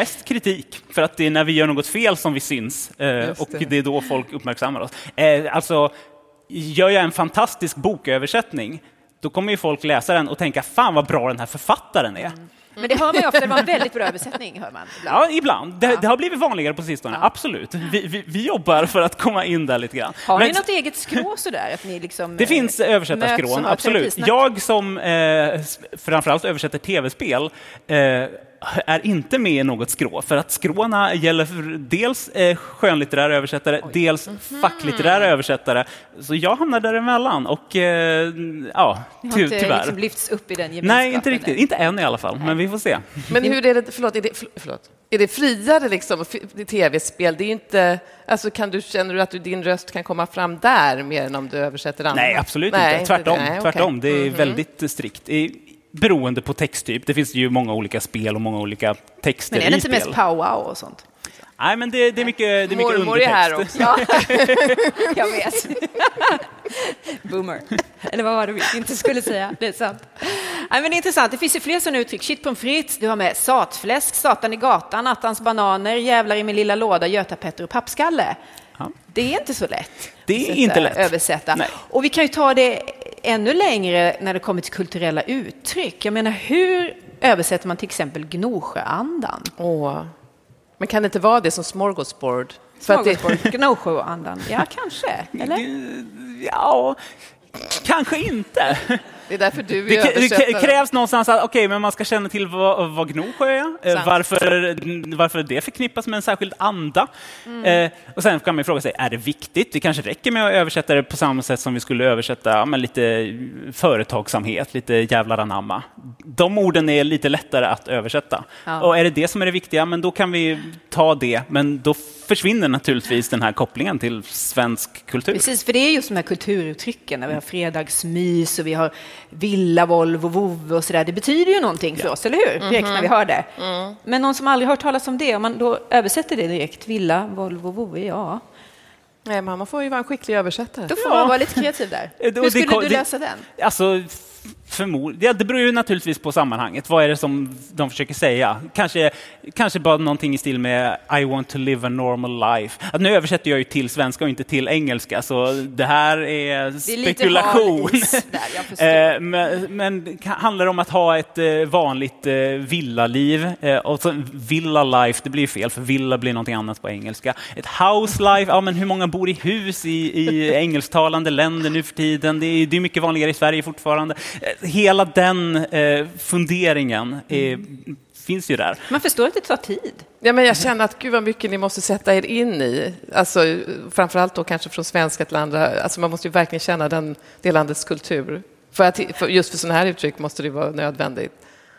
[SPEAKER 4] mest kritik för att det är när vi gör något fel som vi syns eh,
[SPEAKER 3] Just
[SPEAKER 4] och
[SPEAKER 3] det.
[SPEAKER 4] det är då folk uppmärksammar oss. Eh, alltså, gör jag en fantastisk boköversättning, då kommer ju folk läsa den och tänka fan vad bra den här författaren är.
[SPEAKER 1] Men det hör man ju ofta, det var en väldigt bra översättning. Hör man ibland.
[SPEAKER 4] Ja, ibland. Det, det har blivit vanligare på sistone, absolut. Vi, vi, vi jobbar för att komma in där lite grann.
[SPEAKER 1] Har ni
[SPEAKER 4] Men-
[SPEAKER 1] något eget skrå sådär? Att ni liksom,
[SPEAKER 4] Det
[SPEAKER 1] eh,
[SPEAKER 4] finns översättarskrån, absolut. Jag som eh, framförallt översätter tv-spel eh, är inte med i något skrå, för att skråna gäller för dels eh, skönlitterära översättare, dels
[SPEAKER 1] Mhm.
[SPEAKER 4] facklitterära översättare. Så jag hamnar däremellan och eh, ja,
[SPEAKER 1] Ni har
[SPEAKER 4] ty-
[SPEAKER 1] inte
[SPEAKER 4] tyvärr.
[SPEAKER 1] liksom lyfts upp i den gemenskapen?
[SPEAKER 4] Nej, inte riktigt. Inte än i alla fall, men vi får se.
[SPEAKER 3] Men hur är det, förlåt, är det, förlåt, är det friare liksom, tv-spel? Det är inte, alltså kan du, känner du att du, din röst kan komma fram där mer än om du översätter andra?
[SPEAKER 4] Nej, absolut
[SPEAKER 3] Nej,
[SPEAKER 4] inte. Tvärtom.
[SPEAKER 3] det. Nej, okej.
[SPEAKER 4] tvärtom. Det är
[SPEAKER 3] Mhm.
[SPEAKER 4] väldigt strikt. I, beroende på texttyp. Det finns ju många olika spel och många olika texter
[SPEAKER 1] Men är det inte
[SPEAKER 4] spel.
[SPEAKER 1] mest powwow och sånt?
[SPEAKER 4] Nej, men det, det är mycket, det är mycket
[SPEAKER 3] Mormor är här
[SPEAKER 4] undertext.
[SPEAKER 3] också.
[SPEAKER 1] Ja, jag vet. Boomer. Eller vad var det vi inte skulle säga? Det är sant. Nej, men det är intressant. Det finns ju fler sådana uttryck. Shit pommes frites, du har med satfläsk, satan i gatan, attans bananer, jävlar i min lilla låda, Göta-Petter och pappskalle.
[SPEAKER 4] Ja.
[SPEAKER 1] Det är inte så lätt.
[SPEAKER 4] Det är inte lätt.
[SPEAKER 1] Översätta.
[SPEAKER 4] Nej.
[SPEAKER 1] Och vi kan ju ta det ännu längre när det kommer till kulturella uttryck. Jag menar, hur översätter man till exempel Gnosjöandan?
[SPEAKER 3] Åh. Men kan det inte vara det som smorgasbord? Det,
[SPEAKER 1] Smorgasbord, Gnosjöandan. Ja, kanske. Eller?
[SPEAKER 4] Ja, kanske inte.
[SPEAKER 3] Det är därför du är
[SPEAKER 4] k- det
[SPEAKER 3] översättare.
[SPEAKER 4] krävs någonstans att okej, men man ska känna till vad, vad Gnosjö är, eh,
[SPEAKER 3] Sant.
[SPEAKER 4] varför, varför det förknippas med en särskild anda. Eh, och sen kan man ju fråga sig, är det viktigt? Det kanske räcker med att översätta det på samma sätt som vi skulle översätta ja, lite företagsamhet, lite jävlar anamma. De orden är lite lättare att översätta.
[SPEAKER 1] Ja.
[SPEAKER 4] Och är det det som är det viktiga, men då kan vi ta det. Men då försvinner naturligtvis den här kopplingen till svensk kultur.
[SPEAKER 1] Precis, för det är just de här kulturuttrycken, när vi har fredagsmys och vi har villa, Volvo, vovve och sådär. Det betyder ju någonting för oss, eller hur? Direkt när vi hör det. Men någon som aldrig hört talas om det, om man då översätter det direkt, villa, Volvo, vovve, ja.
[SPEAKER 3] Nej, man får ju vara en skicklig översättare.
[SPEAKER 1] Då får man vara lite kreativ där. Hur skulle du lösa den?
[SPEAKER 4] Alltså, förmodligen. Det beror ju naturligtvis på sammanhanget. Vad är det som de försöker säga? Kanske, kanske bara någonting i stil med I want to live a normal life. Att nu översätter jag ju till svenska och inte till engelska, så det här är
[SPEAKER 1] Det är
[SPEAKER 4] spekulation.
[SPEAKER 1] där.
[SPEAKER 4] Eh, men, men handlar det om att ha ett eh, vanligt eh, villaliv. Och så villa life, det blir fel, för villa blir någonting annat på engelska. Ett house life, ja men hur många bor i hus i, i engelsktalande länder nu för tiden? Det är, det är mycket vanligare i Sverige fortfarande. Eh, hela den eh, funderingen är, finns ju där.
[SPEAKER 1] Man förstår att det tar tid.
[SPEAKER 3] Ja, men jag känner att gud vad mycket ni måste sätta er in i. Alltså, framförallt då kanske från svenska till andra. Alltså, man måste ju verkligen känna den, det landets kultur. För att, för just för sådana här uttryck måste det vara nödvändigt.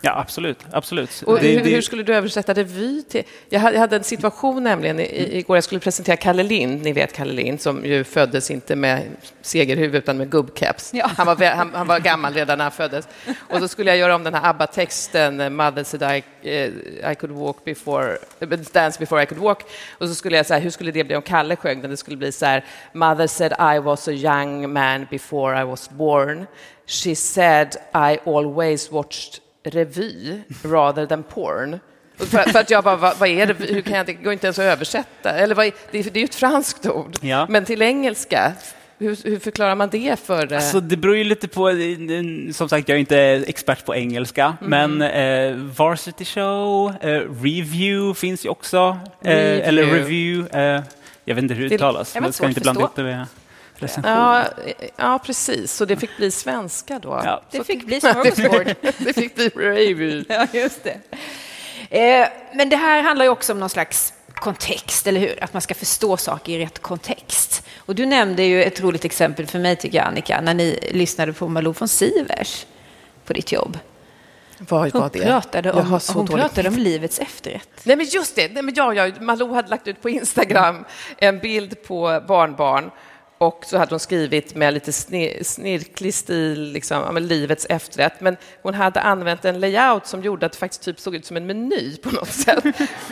[SPEAKER 4] Ja, absolut. absolut.
[SPEAKER 3] Och
[SPEAKER 4] Det-
[SPEAKER 3] hur,
[SPEAKER 4] det-
[SPEAKER 3] hur skulle du översätta revy till? Jag hade, jag hade en situation nämligen i- igår, jag skulle presentera Kalle Lind, ni vet Kalle Lind som ju föddes inte med segerhuvud utan med gubbkeps.
[SPEAKER 1] Ja.
[SPEAKER 3] Han, var, han, han var gammal redan när han föddes. Och så skulle jag göra om den här ABBA-texten, Mother said I, eh, I could walk before, eh, dance before I could walk. Och så skulle jag säga, hur skulle det bli om Kalle sjöng den? Det skulle bli så här, Mother said I was a young man before I was born. She said I always watched revy rather than porn. För, för att jag bara, vad, vad är det, hur kan jag, det går inte ens att översätta. Eller vad, det, är- det är ju ett franskt ord,
[SPEAKER 4] Ja.
[SPEAKER 3] men till engelska, hur, hur förklarar man det för... eh,
[SPEAKER 4] Alltså, det beror ju lite på, eh, som sagt jag är inte expert på engelska,
[SPEAKER 3] Mm.
[SPEAKER 4] men eh, Varsity Show, eh, Review finns ju också, eh,
[SPEAKER 3] Review.
[SPEAKER 4] eller Review, eh, jag vet inte hur det uttalas, man ska inte blanda ihop det med recension.
[SPEAKER 3] ja, ja, precis. Så det fick bli svenska då?
[SPEAKER 4] Ja.
[SPEAKER 1] Det fick bli smorgasbord.
[SPEAKER 3] det fick bli revy.
[SPEAKER 1] Ja, just det. Eh, men det här handlar ju också om någon slags kontext, eller hur? Att man ska förstå saker i rätt kontext. Och du nämnde ju ett roligt exempel för mig, tycker jag, Annika, när ni lyssnade på Malou von Sivers på ditt jobb.
[SPEAKER 3] Vad
[SPEAKER 1] Hon
[SPEAKER 3] var det?
[SPEAKER 1] pratade
[SPEAKER 3] Jag
[SPEAKER 1] om,
[SPEAKER 3] har så
[SPEAKER 1] hon
[SPEAKER 3] dålig
[SPEAKER 1] pratade om livets efterrätt.
[SPEAKER 3] Nej, men just det. Nej, men jag, jag, Malou hade lagt ut på Instagram en bild på barnbarn och så hade hon skrivit med lite snirklig stil, liksom, livets efterrätt. Men hon hade använt en layout som gjorde att det faktiskt typ såg ut som en meny på något sätt.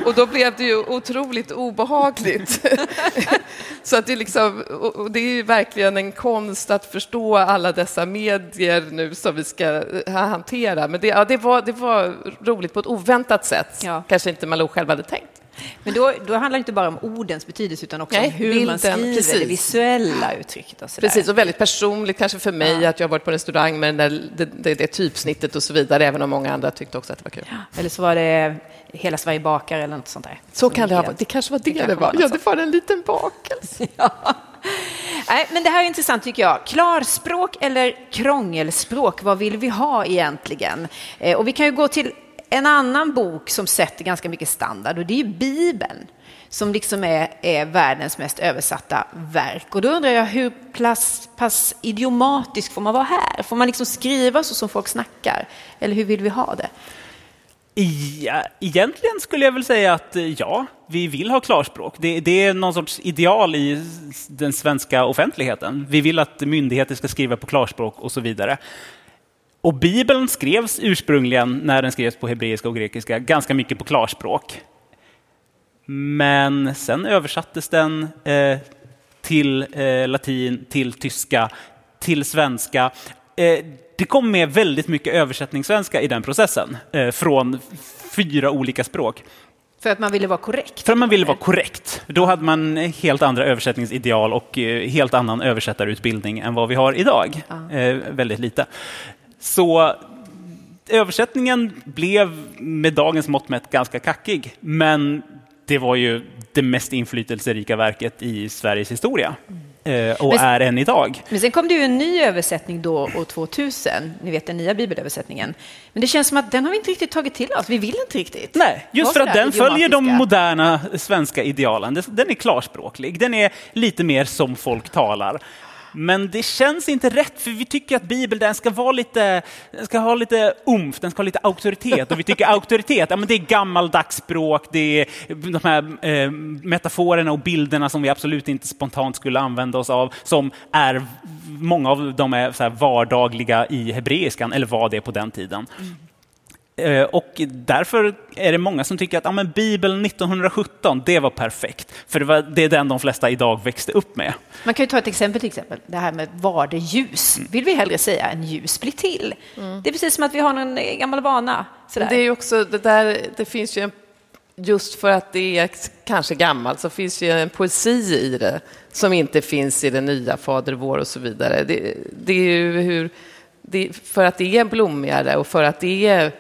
[SPEAKER 3] Och då blev det ju otroligt obehagligt. så att det, är liksom, det är ju verkligen en konst att förstå alla dessa medier nu som vi ska eh, hantera. Men det, ja, det, var, det var roligt på ett oväntat sätt.
[SPEAKER 1] Ja.
[SPEAKER 3] Kanske inte Malou själv hade tänkt.
[SPEAKER 1] Men då, då handlar det inte bara om ordens betydelse utan också
[SPEAKER 3] Nej,
[SPEAKER 1] om hur
[SPEAKER 3] bilden,
[SPEAKER 1] man skriver
[SPEAKER 3] precis.
[SPEAKER 1] det visuella uttrycket. Och.
[SPEAKER 3] Precis, och väldigt personligt kanske för mig att jag har varit på restaurang med där, det, det, det typsnittet och så vidare, även om många andra tyckte också att det var kul.
[SPEAKER 1] Eller så var det Hela Sverige bakar eller något sånt där.
[SPEAKER 3] Så kan det ha varit. Det kanske var det det,
[SPEAKER 1] kanske
[SPEAKER 3] var. Ja, det var en liten bakelse.
[SPEAKER 1] Nej, men det här är intressant tycker jag. Klarspråk eller krångelspråk, vad vill vi ha egentligen? Eh, och vi kan ju gå till en annan bok som sätter ganska mycket standard och det är Bibeln som liksom är, är världens mest översatta verk. Och då undrar jag hur pass, pass idiomatisk får man vara här? Får man liksom skriva så som folk snackar? Eller hur vill vi ha det?
[SPEAKER 4] Ja, egentligen skulle jag väl säga att eh, ja, vi vill ha klarspråk. Det, det är någon sorts ideal i den svenska offentligheten. Vi vill att myndigheter ska skriva på klarspråk och så vidare. Och Bibeln skrevs ursprungligen, när den skrevs på hebreiska och grekiska, ganska mycket på klarspråk. Men sen översattes den eh, till eh, latin, till tyska, till svenska. Eh, det kom med väldigt mycket översättningssvenska i den processen, eh, från fyra olika språk.
[SPEAKER 1] För att man ville vara korrekt?
[SPEAKER 4] För att man ville vara korrekt. Då hade man helt andra översättningsideal och eh, helt annan översättarutbildning än vad vi har idag.
[SPEAKER 1] Ja.
[SPEAKER 4] Eh, väldigt lite. Så översättningen blev med dagens mått mätt ganska kackig, men det var ju det mest inflytelserika verket i Sveriges historia. Eh, och
[SPEAKER 1] Men-
[SPEAKER 4] är än idag.
[SPEAKER 1] Men sen kom det ju en ny översättning då år 2000, ni vet den nya bibelöversättningen. Men det känns som att den har vi inte riktigt tagit till oss, vi vill inte riktigt.
[SPEAKER 4] Nej, just för att den följer de moderna svenska idealen. Den är klarspråklig, den är lite mer som folk talar. Men det känns inte rätt, för vi tycker att Bibeln den ska, vara lite, den ska ha lite umf, den ska ha lite auktoritet. Och vi tycker auktoritet, ja, men det är gammaldags språk, det är de här eh, metaforerna och bilderna som vi absolut inte spontant skulle använda oss av, som är, många av dem är så här vardagliga i hebreiskan, eller var det på den tiden. Mm. Eh, Och därför är det många som tycker att ja, men Bibeln 1917, det var perfekt. För det, var, det är den de flesta idag växte upp med.
[SPEAKER 1] Man kan ju ta ett exempel, till exempel det här med var det ljus,
[SPEAKER 4] Mm.
[SPEAKER 1] vill vi hellre säga än ljus blir till. Det är precis som att vi har någon eh, gammal vana. Sådär.
[SPEAKER 3] Det är ju också det där, det finns ju en, just för att det är kanske gammalt så finns ju en poesi i det som inte finns i det nya Fader vår och så vidare. Det, det är ju hur, det, för att det är blommigare och för att det är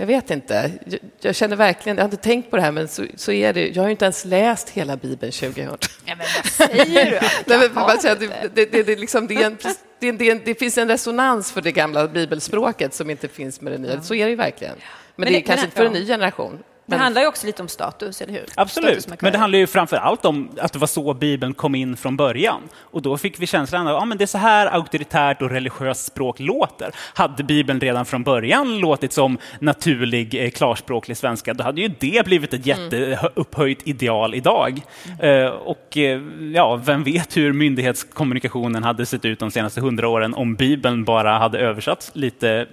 [SPEAKER 3] jag vet inte. Jag, jag känner verkligen, jag har inte tänkt på det här, men så, så är det. Jag har ju inte ens läst hela Bibeln 2000.
[SPEAKER 1] Ja, men vad säger du?
[SPEAKER 3] Nej, men man känner det, det, det, det, det, är en, det, det, det finns en resonans för det gamla bibelspråket som inte finns med det nya. Så är det ju verkligen. Men,
[SPEAKER 1] Men
[SPEAKER 3] det är kanske inte för en ny generation.
[SPEAKER 1] Det handlar ju också lite om status, eller hur?
[SPEAKER 4] Absolut, men det handlar ju framför allt om att det var så Bibeln kom in från början. Och då fick vi känslan av att men det är så här auktoritärt och religiöst språk låter. Hade Bibeln redan från början låtit som naturlig eh, klarspråklig svenska, då hade ju det blivit ett jätteupphöjt ideal idag. Eh, och eh, ja, vem vet hur myndighetskommunikationen hade sett ut de senaste hundra åren om Bibeln bara hade översatts lite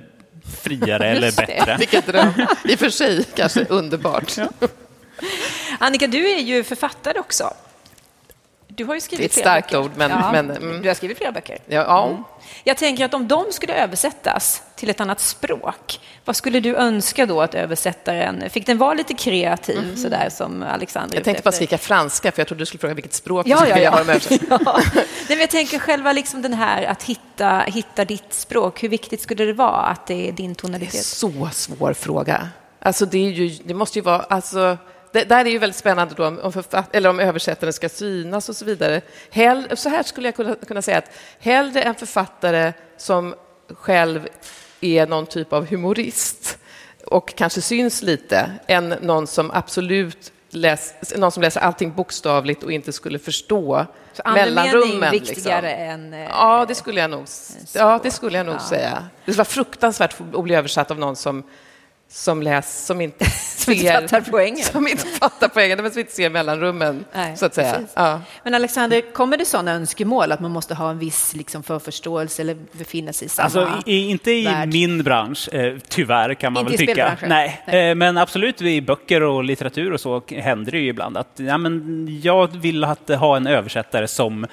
[SPEAKER 4] friare eller bättre.
[SPEAKER 3] vilken dröm. I och för sig kanske underbart.
[SPEAKER 1] Annika, du är ju författare också. Du har ju skrivit
[SPEAKER 3] Det är ett
[SPEAKER 1] flera
[SPEAKER 3] starkt
[SPEAKER 1] böcker.
[SPEAKER 3] ord, men-
[SPEAKER 1] ja,
[SPEAKER 3] men, mm.
[SPEAKER 1] Du har skrivit flera böcker.
[SPEAKER 3] Ja, ja.
[SPEAKER 1] Jag tänker att om de skulle översättas till ett annat språk, vad skulle du önska då att översättaren... Fick den vara lite kreativ, sådär som Alexander
[SPEAKER 3] Jag tänkte bara skrika franska, för jag trodde du skulle fråga vilket språk
[SPEAKER 1] Ja, ja,
[SPEAKER 3] skulle
[SPEAKER 1] ja.
[SPEAKER 3] ha dem
[SPEAKER 1] ja. Nej, jag tänker själva liksom den här att hitta, hitta ditt språk. Hur viktigt skulle det vara att det är din
[SPEAKER 3] Det är
[SPEAKER 1] tonalitet?
[SPEAKER 3] så svår fråga. Alltså det, ju, det måste ju vara... Alltså, det där är ju väldigt spännande då om, författ, eller om översättaren ska synas och så vidare. Hell, så här skulle jag kunna, kunna säga att hellre en författare som själv är någon typ av humorist och kanske syns lite, än någon som absolut läs, någon som läser allting bokstavligt och inte skulle förstå
[SPEAKER 1] Så
[SPEAKER 3] mellanrummen.
[SPEAKER 1] viktigare
[SPEAKER 3] liksom.
[SPEAKER 1] än... eh,
[SPEAKER 3] Ja, det skulle jag nog, ja, det skulle jag nog
[SPEAKER 1] Ja.
[SPEAKER 3] säga. Det var fruktansvärt att bli översatt av någon som, som läs, som inte
[SPEAKER 1] Som inte
[SPEAKER 3] ser...
[SPEAKER 1] fattar poängen.
[SPEAKER 3] Som inte fattar poängen, men som inte ser mellanrummen,
[SPEAKER 1] Nej,
[SPEAKER 3] så att säga. Ja.
[SPEAKER 1] Men Alexander, kommer det sådana önskemål att man måste ha en viss liksom, förförståelse eller befinna sig i samma...
[SPEAKER 4] Alltså, i, inte i
[SPEAKER 1] värld.
[SPEAKER 4] min bransch, eh, tyvärr kan man
[SPEAKER 1] Inte
[SPEAKER 4] väl
[SPEAKER 1] i
[SPEAKER 4] tycka. Nej,
[SPEAKER 1] Nej.
[SPEAKER 4] Eh, men absolut i böcker och litteratur och så händer det ju ibland att ja, men jag vill att, ha en översättare som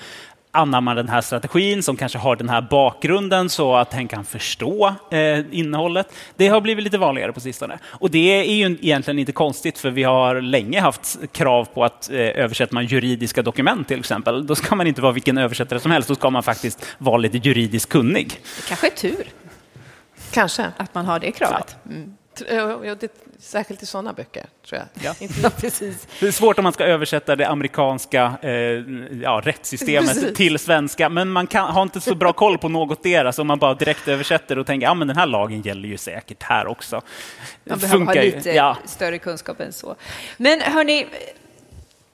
[SPEAKER 4] anammar den här strategin, som kanske har den här bakgrunden så att hen kan förstå eh, innehållet. Det har blivit lite vanligare på sistone. Och det är ju egentligen inte konstigt, för vi har länge haft krav på att eh, översätter man juridiska dokument till exempel, då ska man inte vara vilken översättare som helst, då ska man faktiskt vara lite juridiskt kunnig.
[SPEAKER 1] Det kanske är tur
[SPEAKER 3] Kanske.
[SPEAKER 1] att man har det kravet. Mm.
[SPEAKER 3] Ja, ja, det, särskilt i sådana böcker, tror jag.
[SPEAKER 4] Ja.
[SPEAKER 1] Ja, precis.
[SPEAKER 4] Det är svårt om man ska översätta det amerikanska eh, ja, rättssystemet
[SPEAKER 3] Precis.
[SPEAKER 4] till svenska, men man kan, har inte så bra koll på något deras om man bara direkt översätter och tänker ja men den här lagen gäller ju säkert här också.
[SPEAKER 1] Man behöver ha lite
[SPEAKER 4] Ja.
[SPEAKER 1] större kunskap än så. Men hörni,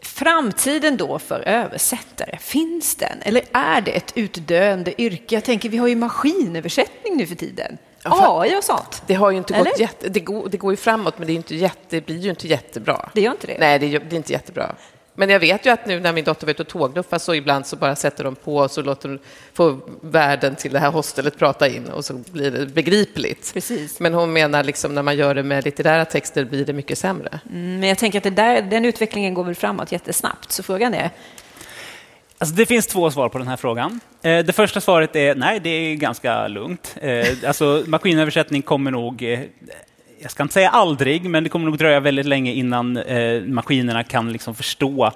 [SPEAKER 1] framtiden då för översättare, finns den? Eller är det ett utdöende yrke? Jag tänker, vi har ju maskinöversättning nu för tiden.
[SPEAKER 3] Ja,
[SPEAKER 1] AI och sånt.
[SPEAKER 3] Det har ju inte
[SPEAKER 1] Eller?
[SPEAKER 3] gått jätte, det, går, det går ju framåt, men det, är inte jätte, det blir ju inte jättebra.
[SPEAKER 1] Det gör inte det?
[SPEAKER 3] Nej, det är, det är inte jättebra. Men jag vet ju att nu när min dotter var ute och tågluffar så ibland så bara sätter de på och så låter de få värden till det här hostelet prata in och så blir det begripligt.
[SPEAKER 1] Precis.
[SPEAKER 3] Men hon menar liksom när man gör det med litterära texter blir det mycket sämre.
[SPEAKER 1] Mm, men jag tänker att där, den utvecklingen går väl framåt jättesnabbt, så frågan är
[SPEAKER 4] Alltså det finns två svar på den här frågan. Eh, det första svaret är nej, det är ganska lugnt. Eh, alltså, maskinöversättning kommer nog, eh, jag ska inte säga aldrig, men det kommer nog dröja väldigt länge innan eh, maskinerna kan liksom förstå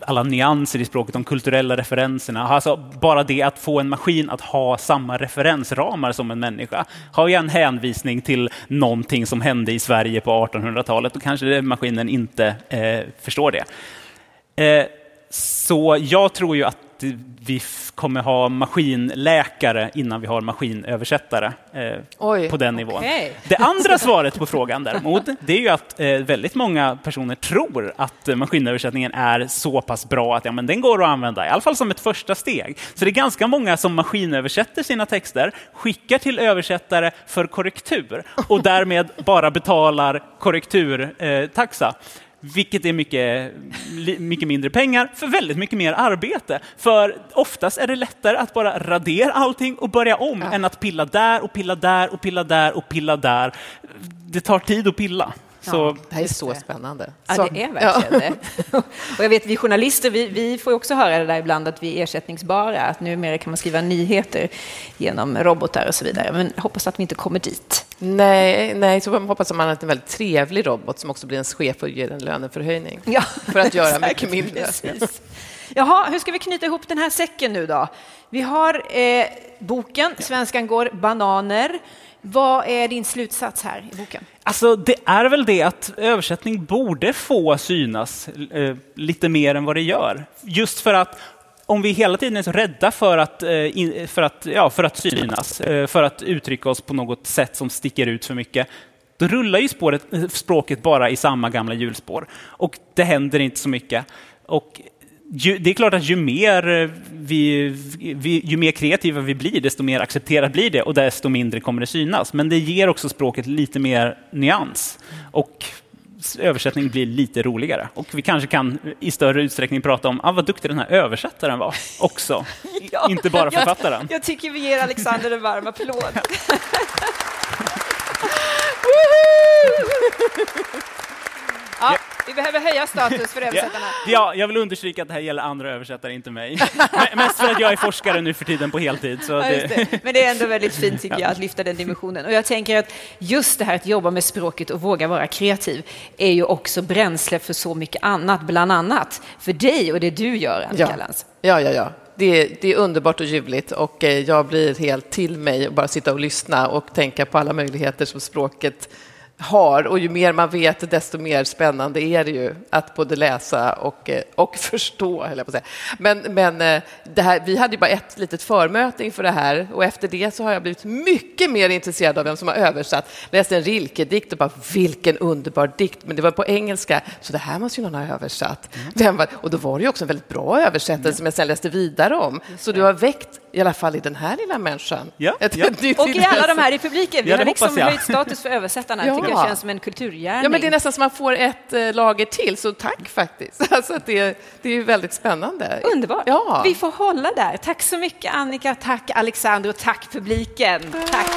[SPEAKER 4] alla nyanser i språket, de kulturella referenserna. Alltså bara det att få en maskin att ha samma referensramar som en människa. Har jag en hänvisning till någonting som hände i Sverige på 1800-talet, då kanske maskinen inte eh, förstår det. Eh, så jag tror ju att vi kommer ha maskinläkare innan vi har maskinöversättare eh, Oj, på den nivån. Okay. Det andra svaret på frågan däremot, det är ju att eh, väldigt många personer tror att maskinöversättningen är så pass bra att ja, men den går att använda, i alla fall som ett första steg. Så det är ganska många som maskinöversätter sina texter, skickar till översättare för korrektur och därmed bara betalar korrekturtaxa. Vilket är mycket, mycket mindre pengar för väldigt mycket mer arbete. För oftast är det lättare att bara radera allting och börja om ja. än att pilla där och pilla där och pilla där och pilla där. Det tar tid att pilla.
[SPEAKER 3] Så, det här är så spännande.
[SPEAKER 1] Ja, det är verkligen det. Och jag vet, vi journalister, vi, vi får också höra det där ibland att vi är ersättningsbara, att numera kan man skriva nyheter genom robotar och så vidare. Men jag hoppas att vi inte kommer dit.
[SPEAKER 3] Nej, nej så hoppas man att en väldigt trevlig robot som också blir ens chef och ger en löneförhöjning. Ja, för att göra mycket mindre. Precis.
[SPEAKER 1] Jaha, hur ska vi knyta ihop den här säcken nu då? Vi har eh, boken Svenskan går bananer. Vad är din slutsats här i boken?
[SPEAKER 4] Alltså, det är väl det att översättning borde få synas eh, lite mer än vad det gör. Just för att om vi hela tiden är så rädda för att, eh, för att, ja, för att synas, eh, för att uttrycka oss på något sätt som sticker ut för mycket, då rullar ju spåret, eh, språket bara i samma gamla hjulspår. Och det händer inte så mycket. Och ju, det är klart att ju mer, vi, vi, ju mer kreativa vi blir, desto mer accepterat blir det och desto mindre kommer det synas. Men det ger också språket lite mer nyans. Och översättning blir lite roligare. Och vi kanske kan i större utsträckning prata om ah, vad duktig den här översättaren var också. ja, Inte bara författaren.
[SPEAKER 1] Jag, jag tycker vi ger Alexander en varm applåd. ja. Vi behöver höja status för översättarna.
[SPEAKER 4] Ja, jag vill understryka att det här gäller andra översättare, inte mig. Mest för att jag är forskare nu för tiden på heltid. Så
[SPEAKER 1] det... Det. Men det är ändå väldigt fint tycker jag att lyfta den dimensionen. Och jag tänker att just det här att jobba med språket och våga vara kreativ är ju också bränsle för så mycket annat, bland annat för dig och det du gör, Annika
[SPEAKER 3] ja. Lantz. Ja, ja, ja. Det är, det är, underbart och ljuvligt och eh, jag blir helt till mig och bara sitta och lyssna och tänka på alla möjligheter som språket har och ju mer man vet desto mer spännande är det ju att både läsa och, eh, och förstå. jag på säga. Men, men eh, det här, vi hade ju bara ett litet förmöte inför det här och efter det så har jag blivit mycket mer intresserad av vem som har översatt. Läste en Rilke-dikt och bara vilken underbar dikt, men det var på engelska, så det här måste ju någon ha översatt. Mm. Var, och då var det ju också en väldigt bra översättning mm. som jag sen läste vidare om. Så du har väckt i alla fall i den här lilla människan.
[SPEAKER 4] Ja, ja.
[SPEAKER 1] och i alla de här i publiken. Vi ja, har liksom höjt status för översättarna. Ja. Tycker jag känns som en kulturgärning.
[SPEAKER 3] Ja, men det är nästan som man får ett eh, lager till, så tack faktiskt. Alltså, det, det är väldigt spännande.
[SPEAKER 1] Underbart. Ja. Vi får hålla där. Tack så mycket Annika, tack Alexander och tack publiken. Tack.